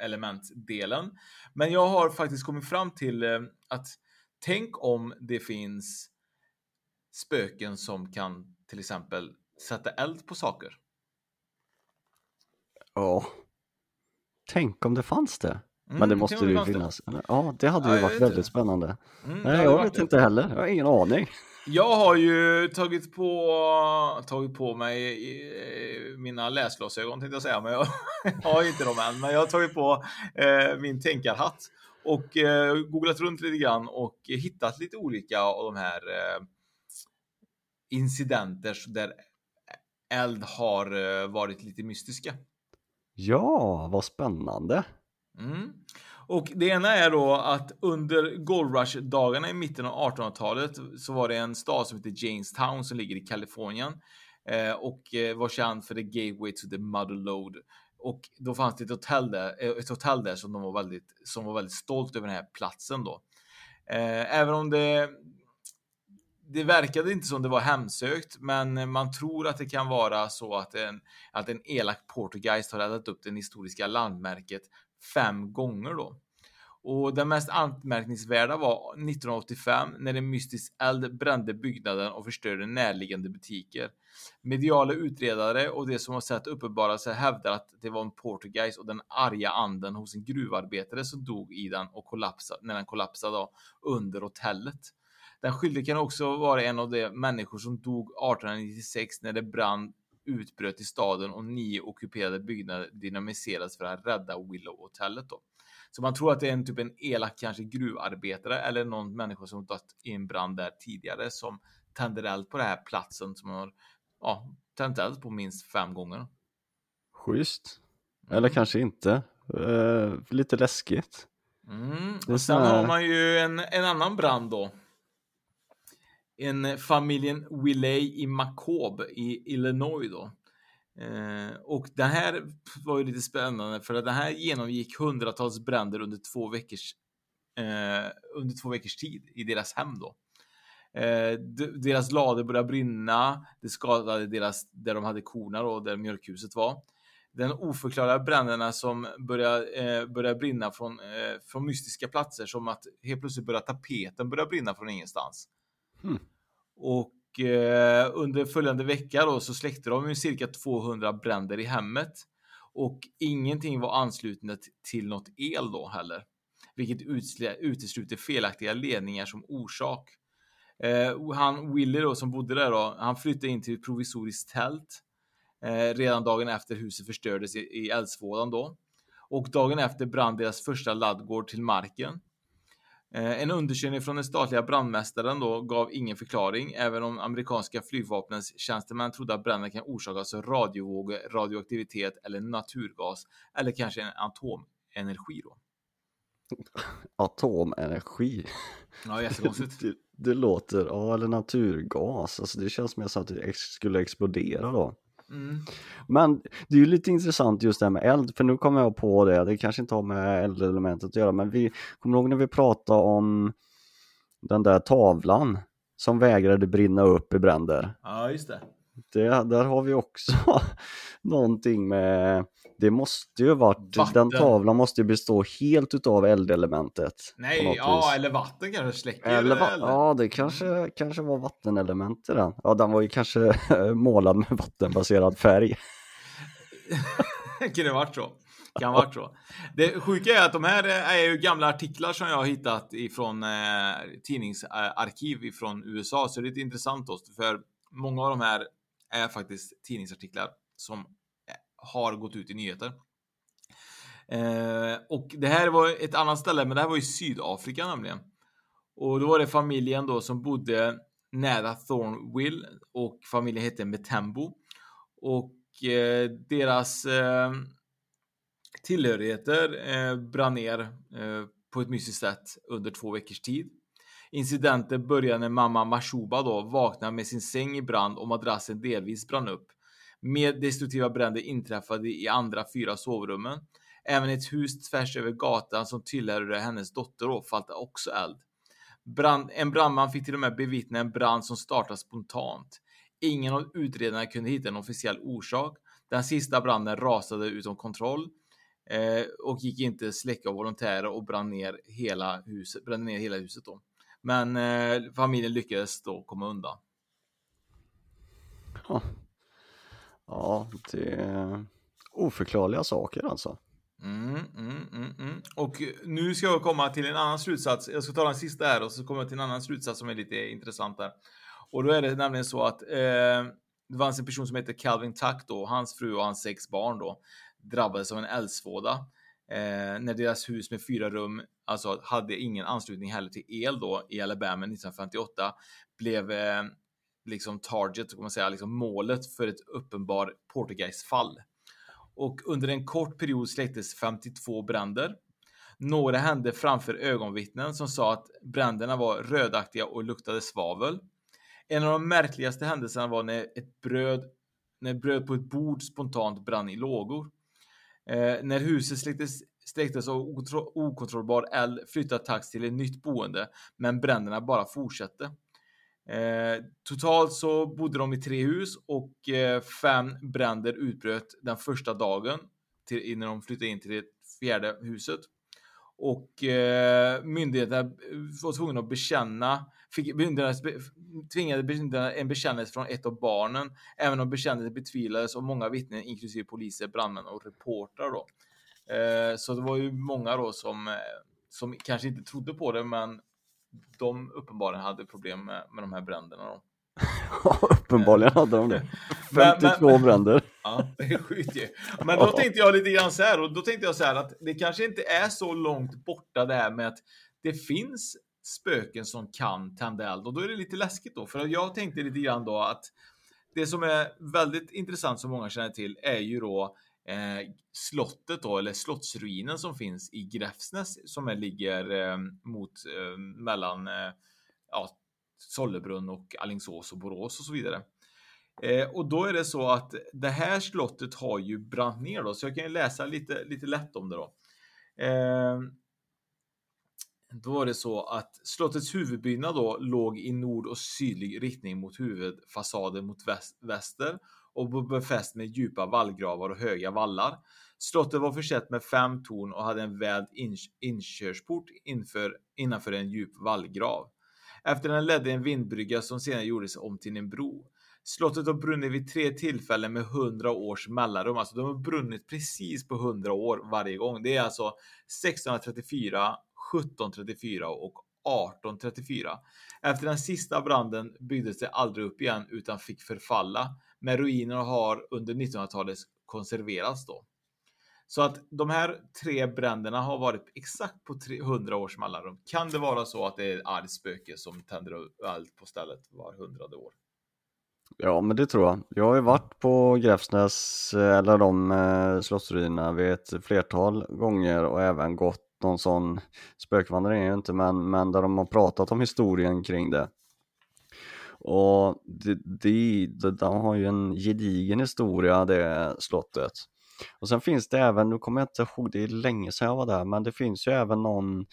eh, elementdelen. Men jag har faktiskt kommit fram till att tänk om det finns spöken som kan till exempel sätta eld på saker. Ja. Tänk om det fanns det. Mm, Men det måste det ju fanns det. finnas. Ja, det hade Ja, ju jag varit väldigt inte. spännande. Mm, det Nej, jag vet det. inte heller. Jag har ingen aning. Jag har ju tagit på, tagit på mig eh, mina läsglasögon tänkte jag säga, men jag har inte dem än. Men jag har tagit på eh, min tänkarhatt och eh, googlat runt lite grann och hittat lite olika av de här eh, incidenter där eld har eh, varit lite mystiska. Ja, vad spännande. Mm. Och det ena är då att under Gold Rush-dagarna i mitten av 1800-talet så var det en stad som heter Jamestown som ligger i Kalifornien eh, och eh, var känd för the gateway to the mother load. Och då fanns det ett hotell där, eh, ett hotell där som de var väldigt, som var väldigt stolt över den här platsen då. Eh, även om det det verkade inte som det var hemsökt, men man tror att det kan vara så att en, att en elak portugis har räddat upp det historiska landmärket fem gånger då. Och det mest anmärkningsvärda var 1985 när en mystisk eld brände byggnaden och förstörde närliggande butiker. Mediala utredare och de som har sett uppenbara sig hävdar att det var en portugis och den arga anden hos en gruvarbetare som dog i den och kollapsade när den kollapsade under hotellet. Den skyldige kan också vara en av de människor som dog 1896 när det brann utbröt i staden och nio ockuperade byggnader dynamiserades för att rädda Willow-hotellet då. Så man tror att det är en typ en elak kanske gruvarbetare eller någon människa som dött i en brand där tidigare som tänder eld på den här platsen som har ja, tänt eld på minst fem gånger. Schysst. Eller kanske inte. Eh, lite läskigt. Mm. Och sen här- har man ju en, en annan brand då. En familjen Willey i Macob i Illinois då. Eh, och det här var ju lite spännande för att det här genomgick hundratals bränder under två veckors eh, under två veckors tid i deras hem då. Eh, deras lader började brinna. Det skadade deras där de hade korna då, där mjölkhuset var. Den oförklarade bränderna som började, eh, började brinna från, eh, från mystiska platser som att helt plötsligt började tapeten börja brinna från ingenstans. Hmm. Och eh, under följande vecka då så släckte de ju cirka 200 bränder i hemmet. Och ingenting var anslutet till något el då heller. Vilket utesluter felaktiga ledningar som orsak. Eh, han Willy då som bodde där då, han flyttade in till ett provisoriskt tält. Eh, redan dagen efter huset förstördes i, i eldsvådan då. Och dagen efter brann deras första laddgård till marken. Eh, En undersökning från den statliga brandmästaren då gav ingen förklaring, även om amerikanska flygvapnens tjänstemän trodde att branden kan orsakas av radiovågor, radioaktivitet eller naturgas, eller kanske en atomenergi då. Atomenergi. Ja, jättekonstigt. det, det låter, ja eller naturgas, alltså det känns mer som att det skulle explodera då. Mm. Men det är ju lite intressant just det här med eld, för nu kommer jag på det, det kanske inte har med eldelementet att göra, men vi kommer ihåg när vi pratade om den där tavlan som vägrade brinna upp i bränder. Ja, just det. det där har vi också någonting med, det måste ju varit, Vatten. den tavlan måste ju bestå helt utav eldelementet. Nej, ja, vis. eller vatten kanske släcker Eller va- eller? ja, det kanske, kanske var vattenelement i den. Ja, den var ju kanske målad med vattenbaserad färg. kan det varit så? Kan varit så. Det sjuka är att de här är ju gamla artiklar som jag har hittat ifrån eh, tidningsarkiv ifrån USA, så det är lite intressant då, för många av de här är faktiskt tidningsartiklar som eh, har gått ut i nyheter. Eh, och det här var ett annat ställe, men det här var i Sydafrika nämligen. Och då var det familjen då som bodde nära Thornville och familjen hette Metembo. Och eh, deras eh, tillhörigheter eh, brann ner eh, på ett mystiskt sätt under två veckors tid. Incidenten började när mamma Mashuba då vaknade med sin säng i brand och madrassen delvis brann upp. Mer destruktiva bränder inträffade i andra fyra sovrummen. Även ett hus tvärs över gatan som tillhörde hennes dotter då också eld. Brand, en brandman fick till och med bevittna en brand som startade spontant. Ingen av utredarna kunde hitta en officiell orsak. Den sista branden rasade utom kontroll eh, och gick inte att släcka av volontärer och brann ner hela huset, brände ner hela huset då. Men eh, familjen lyckades då komma undan. Ja, ja det är oförklarliga saker alltså. Mm, mm, mm, mm. Och nu ska jag komma till en annan slutsats. Jag ska ta den sista här och så kommer jag till en annan slutsats som är lite intressant där. Och då är det nämligen så att eh, det fanns en person som heter Calvin Tuck då, hans fru och hans sex barn då drabbades av en eldsvåda eh, när deras hus med fyra rum alltså hade ingen anslutning heller till el då i Alabama 1958 blev eh, liksom target, kan man säga, liksom målet för ett uppenbar Portuguese-fall. Och under en kort period släcktes 52 bränder. Några hände framför ögonvittnen som sa att bränderna var rödaktiga och luktade svavel. En av de märkligaste händelserna var när ett bröd, när bröd på ett bord spontant brann i lågor. Eh, när huset släcktes, släcktes av okontrollbar eld flyttade Tax till ett nytt boende, men bränderna bara fortsatte. Eh, totalt så bodde de i tre hus och eh, fem bränder utbröt den första dagen till, innan de flyttade in till det fjärde huset. Och eh, myndigheterna eh, var tvungna att bekänna, fick myndigheterna tvingade myndigheterna en bekännelse från ett av barnen, även om bekännelsen betvivlades av många vittnen, inklusive poliser, brandmän och reportrar då. Eh, så det var ju många då som, eh, som kanske inte trodde på det, men de uppenbarligen hade problem med, med de här bränderna då. Ja, uppenbarligen hade de det. Men- 52 men- bränder. Ja, det är sjukt ju. Men då tänkte jag lite grann så här och då tänkte jag så här att det kanske inte är så långt borta det här med att det finns spöken som kan tända eld och då är det lite läskigt då för jag tänkte lite grann då att det som är väldigt intressant som många känner till är ju då eh, slottet då eller slottsruinen som finns i Gräfsnäs som är, ligger eh, mot eh, mellan eh, ja, Sollebrunn och Alingsås och Borås och så vidare. Eh, och då är det så att det här slottet har ju brant ner då, så jag kan ju läsa lite, lite lätt om det då. Eh, då var det så att slottets huvudbyggnad då låg i nord och sydlig riktning mot huvudfasaden mot väst, väster och befäst med djupa vallgravar och höga vallar. Slottet var försett med fem torn och hade en väld inkörsport inför, innanför en djup vallgrav. Efter den ledde en vindbrygga som senare gjordes om till en bro. Slottet har brunnit vid tre tillfällen med 100 års mellanrum. Alltså de har brunnit precis på 100 år varje gång. Det är alltså 1634, 1734 och 1834. Efter den sista branden byggdes det aldrig upp igen utan fick förfalla. Men ruinerna har under 1900-talet konserverats då. Så att de här tre bränderna har varit exakt på 300 års mellanrum. Kan det vara så att det är ett argt spöke som tänder eld på stället var hundrade år? Ja, men det tror jag. Jag har ju varit på Gräfsnäs, eh, eller de eh, slottsruinerna vid ett flertal gånger och även gått någon sån spökvandring är ju inte, men, men där de har pratat om historien kring det. Och det, det, det, de har ju en gedigen historia det slottet. Och sen finns det även, nu kommer jag inte ihåg, det är länge sedan jag var där, men det finns ju även någon,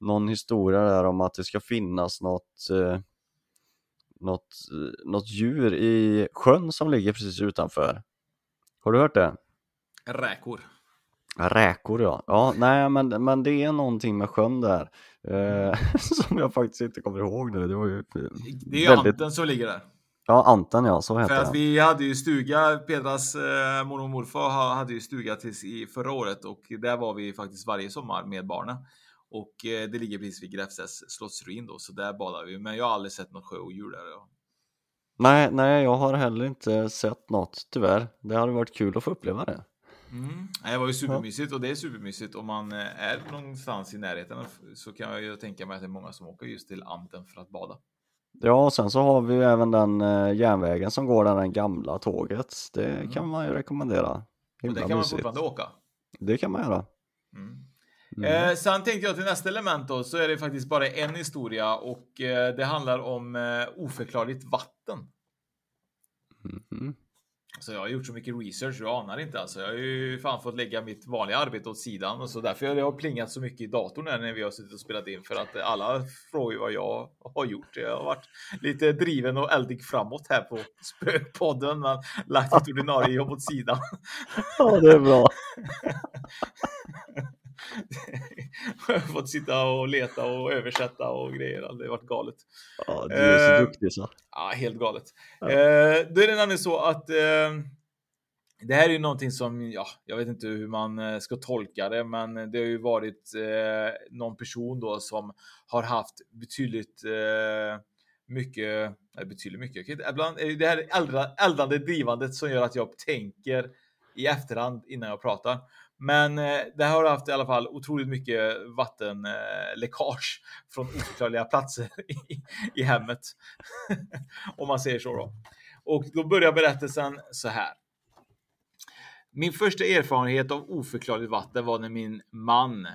någon historia där om att det ska finnas något, eh, något, eh, något djur i sjön som ligger precis utanför. Har du hört det? Räkor. Räkor ja. Ja, nej men, men det är någonting med sjön där eh, som jag faktiskt inte kommer ihåg nu. Det var ju Det är väldigt... Anten som ligger där. Ja, Anten ja, så heter För att vi hade ju stuga, Pedras eh, mormor och morfar hade ju stuga tills i förra året och där var vi faktiskt varje sommar med barnen. Och eh, det ligger precis vid Gräfsnäs slottsruin då, så där badar vi. Men jag har aldrig sett något sjöodjur där. Ja. Nej, nej, jag har heller inte sett något tyvärr. Det hade varit kul att få uppleva det. Mm. Det var ju supermysigt och det är supermysigt om man eh, är någonstans i närheten så kan jag ju tänka mig att det är många som åker just till Anten för att bada. Ja, och sen så har vi ju även den eh, järnvägen som går där, den gamla tåget. Det mm. kan man ju rekommendera. Himla och det kan mysigt. man fortfarande åka. Det kan man göra. Mm. Mm. Eh, sen tänkte jag till nästa element då, så är det faktiskt bara en historia och eh, det handlar om eh, oförklarligt vatten. Mm. Så jag har gjort så mycket research, du anar inte alltså. Jag har ju fan fått lägga mitt vanliga arbete åt sidan och så därför har jag plingat så mycket i datorn när vi har suttit och spelat in för att alla frågar vad jag har gjort. Jag har varit lite driven och eldig framåt här på Spökpodden, men lagt ett ordinarie jobb åt sidan. Ja, det är bra. jag har fått sitta och leta och översätta och grejer. Det har varit galet. Ja, du är så eh, duktig så. Ja, helt galet. Ja. Eh, då är det nämligen så att eh, det här är ju någonting som, ja, jag vet inte hur man eh, ska tolka det, men det har ju varit eh, någon person då som har haft betydligt eh, mycket, betydligt mycket. Ibland är det här eldande drivandet som gör att jag tänker i efterhand innan jag pratar. Men eh, det har haft i alla fall otroligt mycket vattenläckage eh, från oförklarliga platser i, i hemmet. Om man säger så då. Och då börjar berättelsen så här. Min första erfarenhet av oförklarligt vatten var när min man,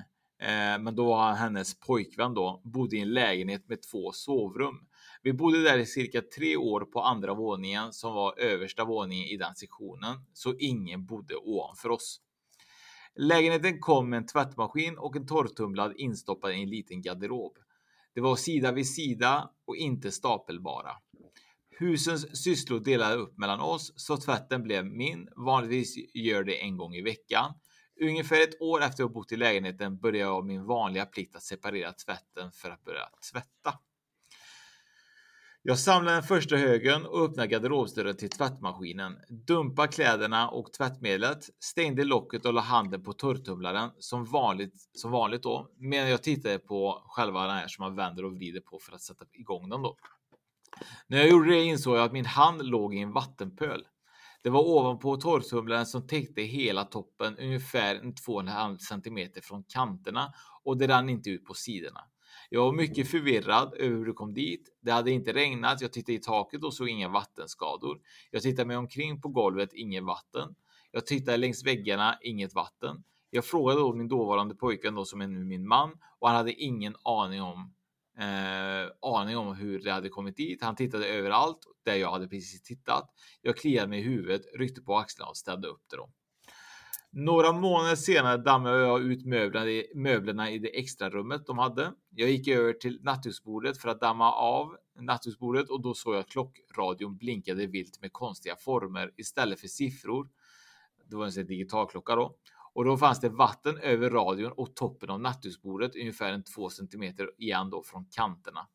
eh, men då var han hennes pojkvän då, bodde i en lägenhet med två sovrum. Vi bodde där i cirka tre år på andra våningen som var översta våningen i den sektionen, så ingen bodde ovanför oss. Lägenheten kom med en tvättmaskin och en torrtumlad instoppad i en liten garderob. Det var sida vid sida och inte stapelbara. Husens sysslor delade upp mellan oss så tvätten blev min. Vanligtvis gör det en gång i veckan. Ungefär ett år efter att bott i lägenheten började jag min vanliga plikt att separera tvätten för att börja tvätta. Jag samlar den första högen och öppnar garderobsdörren till tvättmaskinen, dumpar kläderna och tvättmedlet, stängde locket och la handen på torrtumlaren som vanligt, som vanligt då, medan jag tittade på själva den här som man vänder och vrider på för att sätta igång den då. När jag gjorde det insåg jag att min hand låg i en vattenpöl. Det var ovanpå torrtumlaren som täckte hela toppen ungefär 2,5 cm från kanterna och det rann inte ut på sidorna. Jag var mycket förvirrad över hur det kom dit. Det hade inte regnat. Jag tittade i taket och såg inga vattenskador. Jag tittade mig omkring på golvet, inget vatten. Jag tittade längs väggarna, inget vatten. Jag frågade då min dåvarande pojkvän då som är nu min man och han hade ingen aning om eh, aning om hur det hade kommit dit. Han tittade överallt där jag hade precis tittat. Jag kliade mig i huvudet, ryckte på axlarna och ställde upp det. Då. Några månader senare dammade jag ut möblerna i, möblerna i det extra rummet de hade. Jag gick över till nattduksbordet för att damma av nattduksbordet och då såg jag att klockradion blinkade vilt med konstiga former istället för siffror. Det var en digital klocka då. Och då fanns det vatten över radion och toppen av nattduksbordet ungefär en två centimeter igen då från kanterna.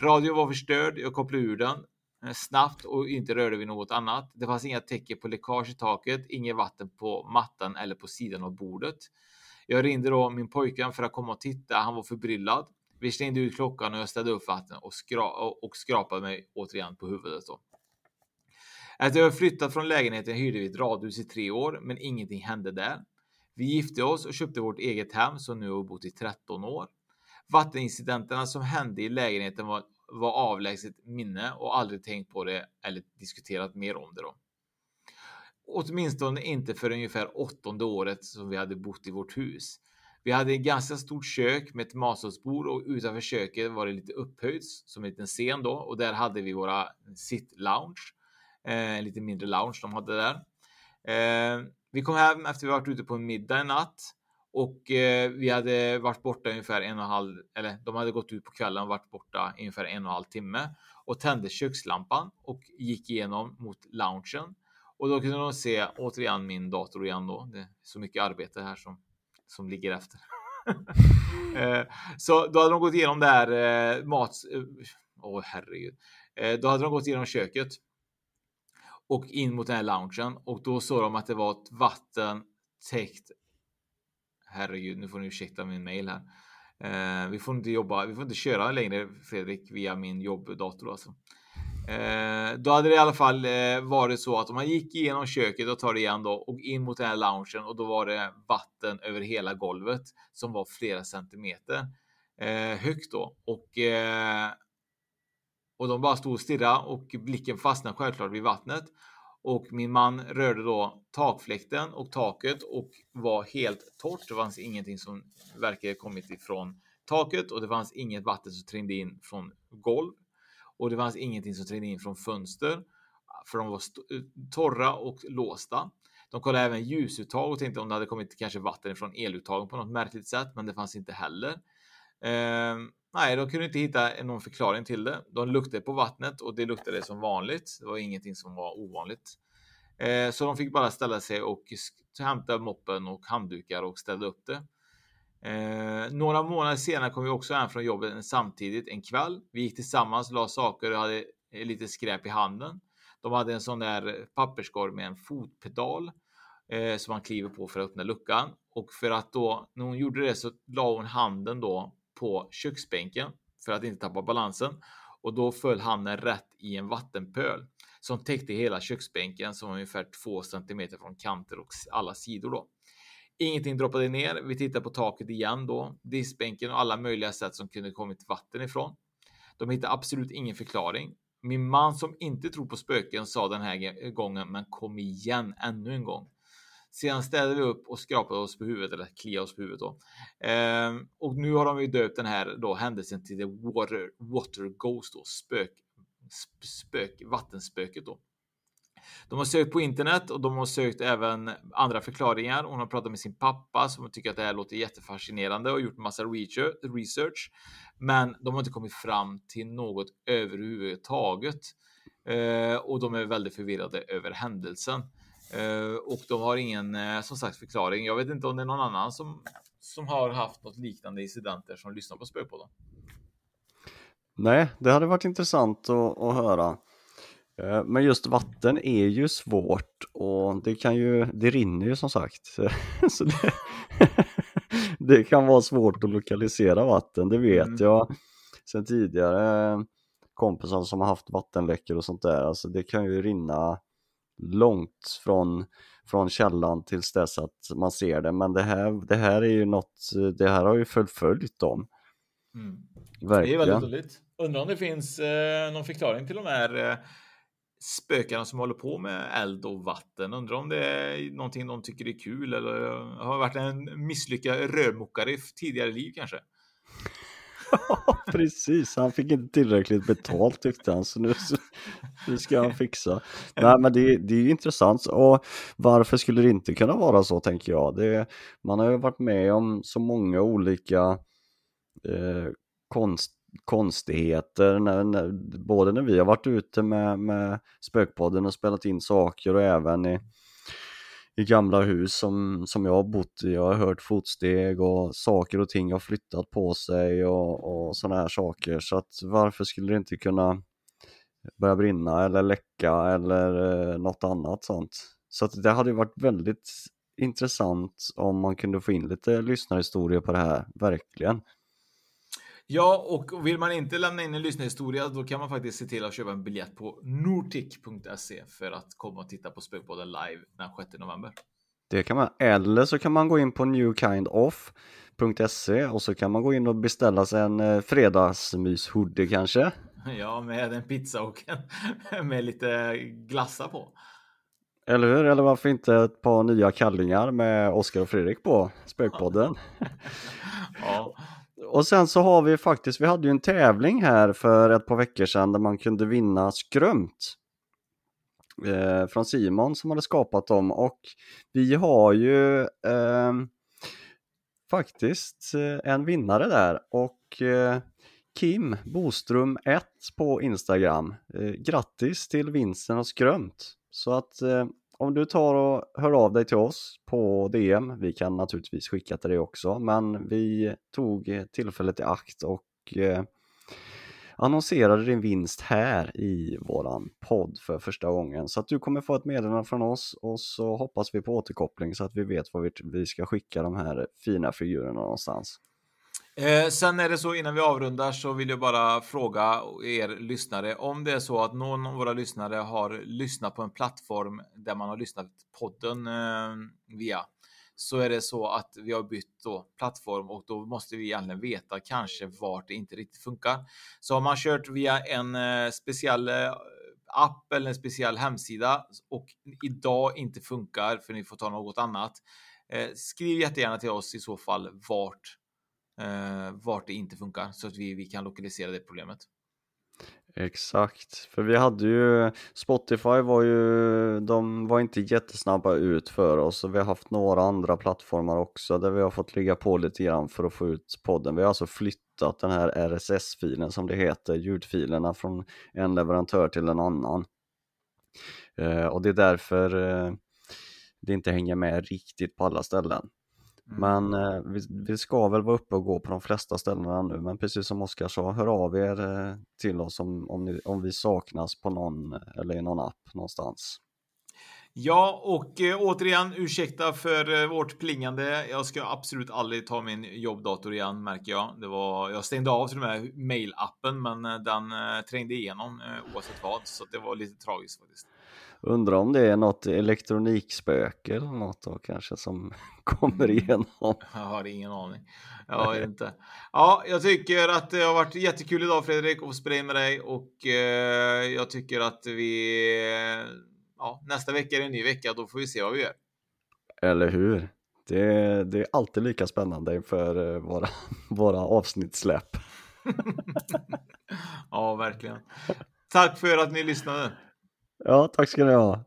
Radion var förstörd. Jag kopplade ur den Eh, snabbt och inte rörde vid något annat. Det fanns inga tecken på läckage i taket, inget vatten på mattan eller på sidan av bordet. Jag ringde då min pojkvän för att komma och titta. Han var förbryllad. Vi slängde ut klockan och jag ställde upp vatten och, skra och skrapade mig återigen på huvudet. Då. Efter jag flyttat från lägenheten hyrde vi ett radhus i tre år, men ingenting hände där. Vi gifte oss och köpte vårt eget hem som nu har bott i 13 år. Vattenincidenterna som hände i lägenheten var var avlägset minne och aldrig tänkt på det eller diskuterat mer om det. Då. Åtminstone inte för ungefär åttonde året som vi hade bott i vårt hus. Vi hade ett ganska stort kök med ett matsalsbord och utanför köket var det lite upphöjt som en liten scen då och där hade vi våra sitt lounge. Eh, en lite mindre lounge de hade där. Eh, vi kom hem efter vi varit ute på en middag en natt och eh, vi hade varit borta ungefär en och en halv, eller de hade gått ut på kvällen och varit borta ungefär en och en halv timme och tände kökslampan och gick igenom mot loungen. Och då kunde de se återigen min dator igen då. Det är så mycket arbete här som, som ligger efter. Eh, så då hade de gått igenom det här eh, mat... eh, Åh oh, herregud. Eh, Då hade de gått igenom köket och in mot den här loungen och då såg de att det var ett vatten täckt. Herregud, nu får ni ursäkta min mail här. Eh, vi får inte jobba, vi får inte köra längre Fredrik via min jobbdator alltså. Eh, då hade det i alla fall eh, varit så att om man gick igenom köket och tar det igen då och in mot den här loungen och då var det vatten över hela golvet som var flera centimeter eh, högt då och eh, och de bara stod och stirrade och blicken fastnade självklart vid vattnet och min man rörde då takfläkten och taket och var helt torrt. Det fanns ingenting som verkade kommit ifrån taket och det fanns inget vatten som trängde in från golv och det fanns ingenting som trängde in från fönster för de var torra och låsta. De kollade även ljusuttag och tänkte om det hade kommit kanske vatten från eluttagen på något märkligt sätt, men det fanns inte heller. Eh, nej, de kunde inte hitta någon förklaring till det. De luktade på vattnet och det luktade som vanligt. Det var ingenting som var ovanligt. Eh, så de fick bara ställa sig och hämta moppen och handdukar och ställa upp det. Eh, några månader senare kom vi också hem från jobbet samtidigt en kväll. Vi gick tillsammans, la saker och hade eh, lite skräp i handen. De hade en sån där eh, papperskorg med en fotpedal eh, som man kliver på för att öppna luckan och för att då när hon gjorde det så la hon handen då på köksbänken för att inte tappa balansen och då föll handen rätt i en vattenpöl som täckte hela köksbänken som var ungefär 2 cm från kanter och alla sidor då. Ingenting droppade ner. Vi tittar på taket igen då, diskbänken och alla möjliga sätt som kunde kommit vatten ifrån. De hittade absolut ingen förklaring. Min man som inte tror på spöken sa den här gången, men kom igen ännu en gång. Sedan städade vi upp och skrapade oss på huvudet eller kliade oss på huvudet då. Eh, och nu har de ju döpt den här då händelsen till the water, water ghost då spök, spök, vattenspöket då. De har sökt på internet och de har sökt även andra förklaringar. Hon har pratat med sin pappa som tycker att det här låter jättefascinerande och gjort massa research. Men de har inte kommit fram till något överhuvudtaget. Ehm, och de är väldigt förvirrade över händelsen. Eh, och de har ingen eh, som sagt förklaring. Jag vet inte om det är någon annan som som har haft något liknande incidenter som lyssnar på Spökpodden. Nej, det hade varit intressant att, att höra. Eh, men just vatten är ju svårt och det kan ju, det rinner ju som sagt. Så det, det kan vara svårt att lokalisera vatten, det vet mm. jag sen tidigare kompisar som har haft vattenläckor och sånt där. Alltså det kan ju rinna långt från, från källan tills dess att man ser det. Men det här, det här är ju något, det här har ju förföljt dem. Mm. Verkligen. Det är väldigt roligt. Undrar om det finns eh, någon förklaring till de här eh, spökarna som håller på med eld och vatten. Undrar om det är någonting de tycker är kul eller har varit en misslyckad rörmokare i tidigare liv kanske? Precis. Han fick inte tillräckligt betalt tyckte han, så nu, nu ska han fixa. Nej, men det, det är ju intressant. Och varför skulle det inte kunna vara så, tänker jag? Det, man har ju varit med om så många olika eh, konst, konstigheter, när, när, både när vi har varit ute med, med Spökpodden och spelat in saker och även i i gamla hus som, som jag har bott i. Jag har hört fotsteg och saker och ting har flyttat på sig och, och sådana här saker. Så att varför skulle det inte kunna börja brinna eller läcka eller eh, något annat sånt. Så att det hade varit väldigt intressant om man kunde få in lite lyssnarhistorier på det här, verkligen. Ja, och vill man inte lämna in en lyssnarhistoria, då kan man faktiskt se till att köpa en biljett på nortic.se för att komma och titta på Spökpodden live den 6 november. Det kan man, eller så kan man gå in på newkindoff.se och så kan man gå in och beställa sig en eh, fredagsmyshoodie kanske. Ja, med en pizza och en, med lite glassar på. Eller hur? Eller varför inte ett par nya kallingar med Oskar och Fredrik på Spökpodden? Och sen så har vi faktiskt, vi hade ju en tävling här för ett par veckor sedan där man kunde vinna skrömt. Eh, från Simon som hade skapat dem och vi har ju ehm, eh, faktiskt en vinnare där och eh, Kim Boström 1 på Instagram. Eh, grattis till vinsten och skrömt! Så att eh, om du tar och hör av dig till oss på DM, vi kan naturligtvis skicka till dig också, men vi tog tillfället i akt och eh, annonserade din vinst här i våran podd för första gången. Så att du kommer få ett meddelande från oss och så hoppas vi på återkoppling så att vi vet var vi ska skicka de här fina figurerna någonstans. Eh, sen är det så innan vi avrundar så vill jag bara fråga er lyssnare om det är så att någon av våra lyssnare har lyssnat på en plattform där man har lyssnat podden eh, via så är det så att vi har bytt då plattform och då måste vi egentligen veta kanske vart det inte riktigt funkar. Så har man kört via en eh, speciell eh, app eller en speciell hemsida och idag inte funkar för ni får ta något annat. Eh, skriv jättegärna till oss i så fall vart eh, vart det inte funkar så att vi, vi kan lokalisera det problemet. Exakt, för vi hade ju Spotify var ju, de var inte jättesnabba ut för oss och vi har haft några andra plattformar också där vi har fått ligga på lite grann för att få ut podden. Vi har alltså flyttat den här RSS-filen som det heter, ljudfilerna från en leverantör till en annan. Eh, och det är därför eh, det inte hänger med riktigt på alla ställen. Mm. Men eh, vi, vi, ska väl vara uppe och gå på de flesta ställena nu, men precis som Oskar sa, hör av er eh, till oss om, om, ni, om vi saknas på någon eller i någon app någonstans. Ja, och eh, återigen ursäkta för eh, vårt plingande. Jag ska absolut aldrig ta min jobbdator igen märker jag. Det var, jag stängde av till och med mailappen, men eh, den eh, trängde igenom oavsett vad, så det var lite tragiskt faktiskt. Undrar om det är något elektronikspöke eller något då kanske som kommer mm. igenom. Jag har ingen aning. Jag har inte. Ja, jag tycker att det har varit jättekul idag Fredrik att få spela med dig och eh, jag tycker att vi ja, nästa vecka är det en ny vecka. Då får vi se vad vi gör. Eller hur? Det, det är alltid lika spännande inför eh, våra, våra avsnittssläpp. ja, verkligen. Tack för att ni lyssnade. Ja, tack ska ni ha.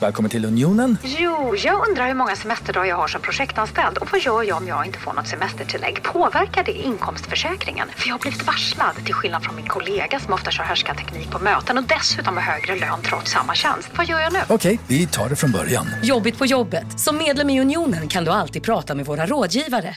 Välkommen till Unionen. Jo, jag undrar hur många semesterdagar jag har som projektanställd och vad gör jag om jag inte får något semestertillägg? Påverkar det inkomstförsäkringen? För jag har blivit varslad, till skillnad från min kollega som ofta kör teknik på möten och dessutom har högre lön trots samma tjänst. Vad gör jag nu? Okej, vi tar det från början. Jobbigt på jobbet. Som medlem i Unionen kan du alltid prata med våra rådgivare.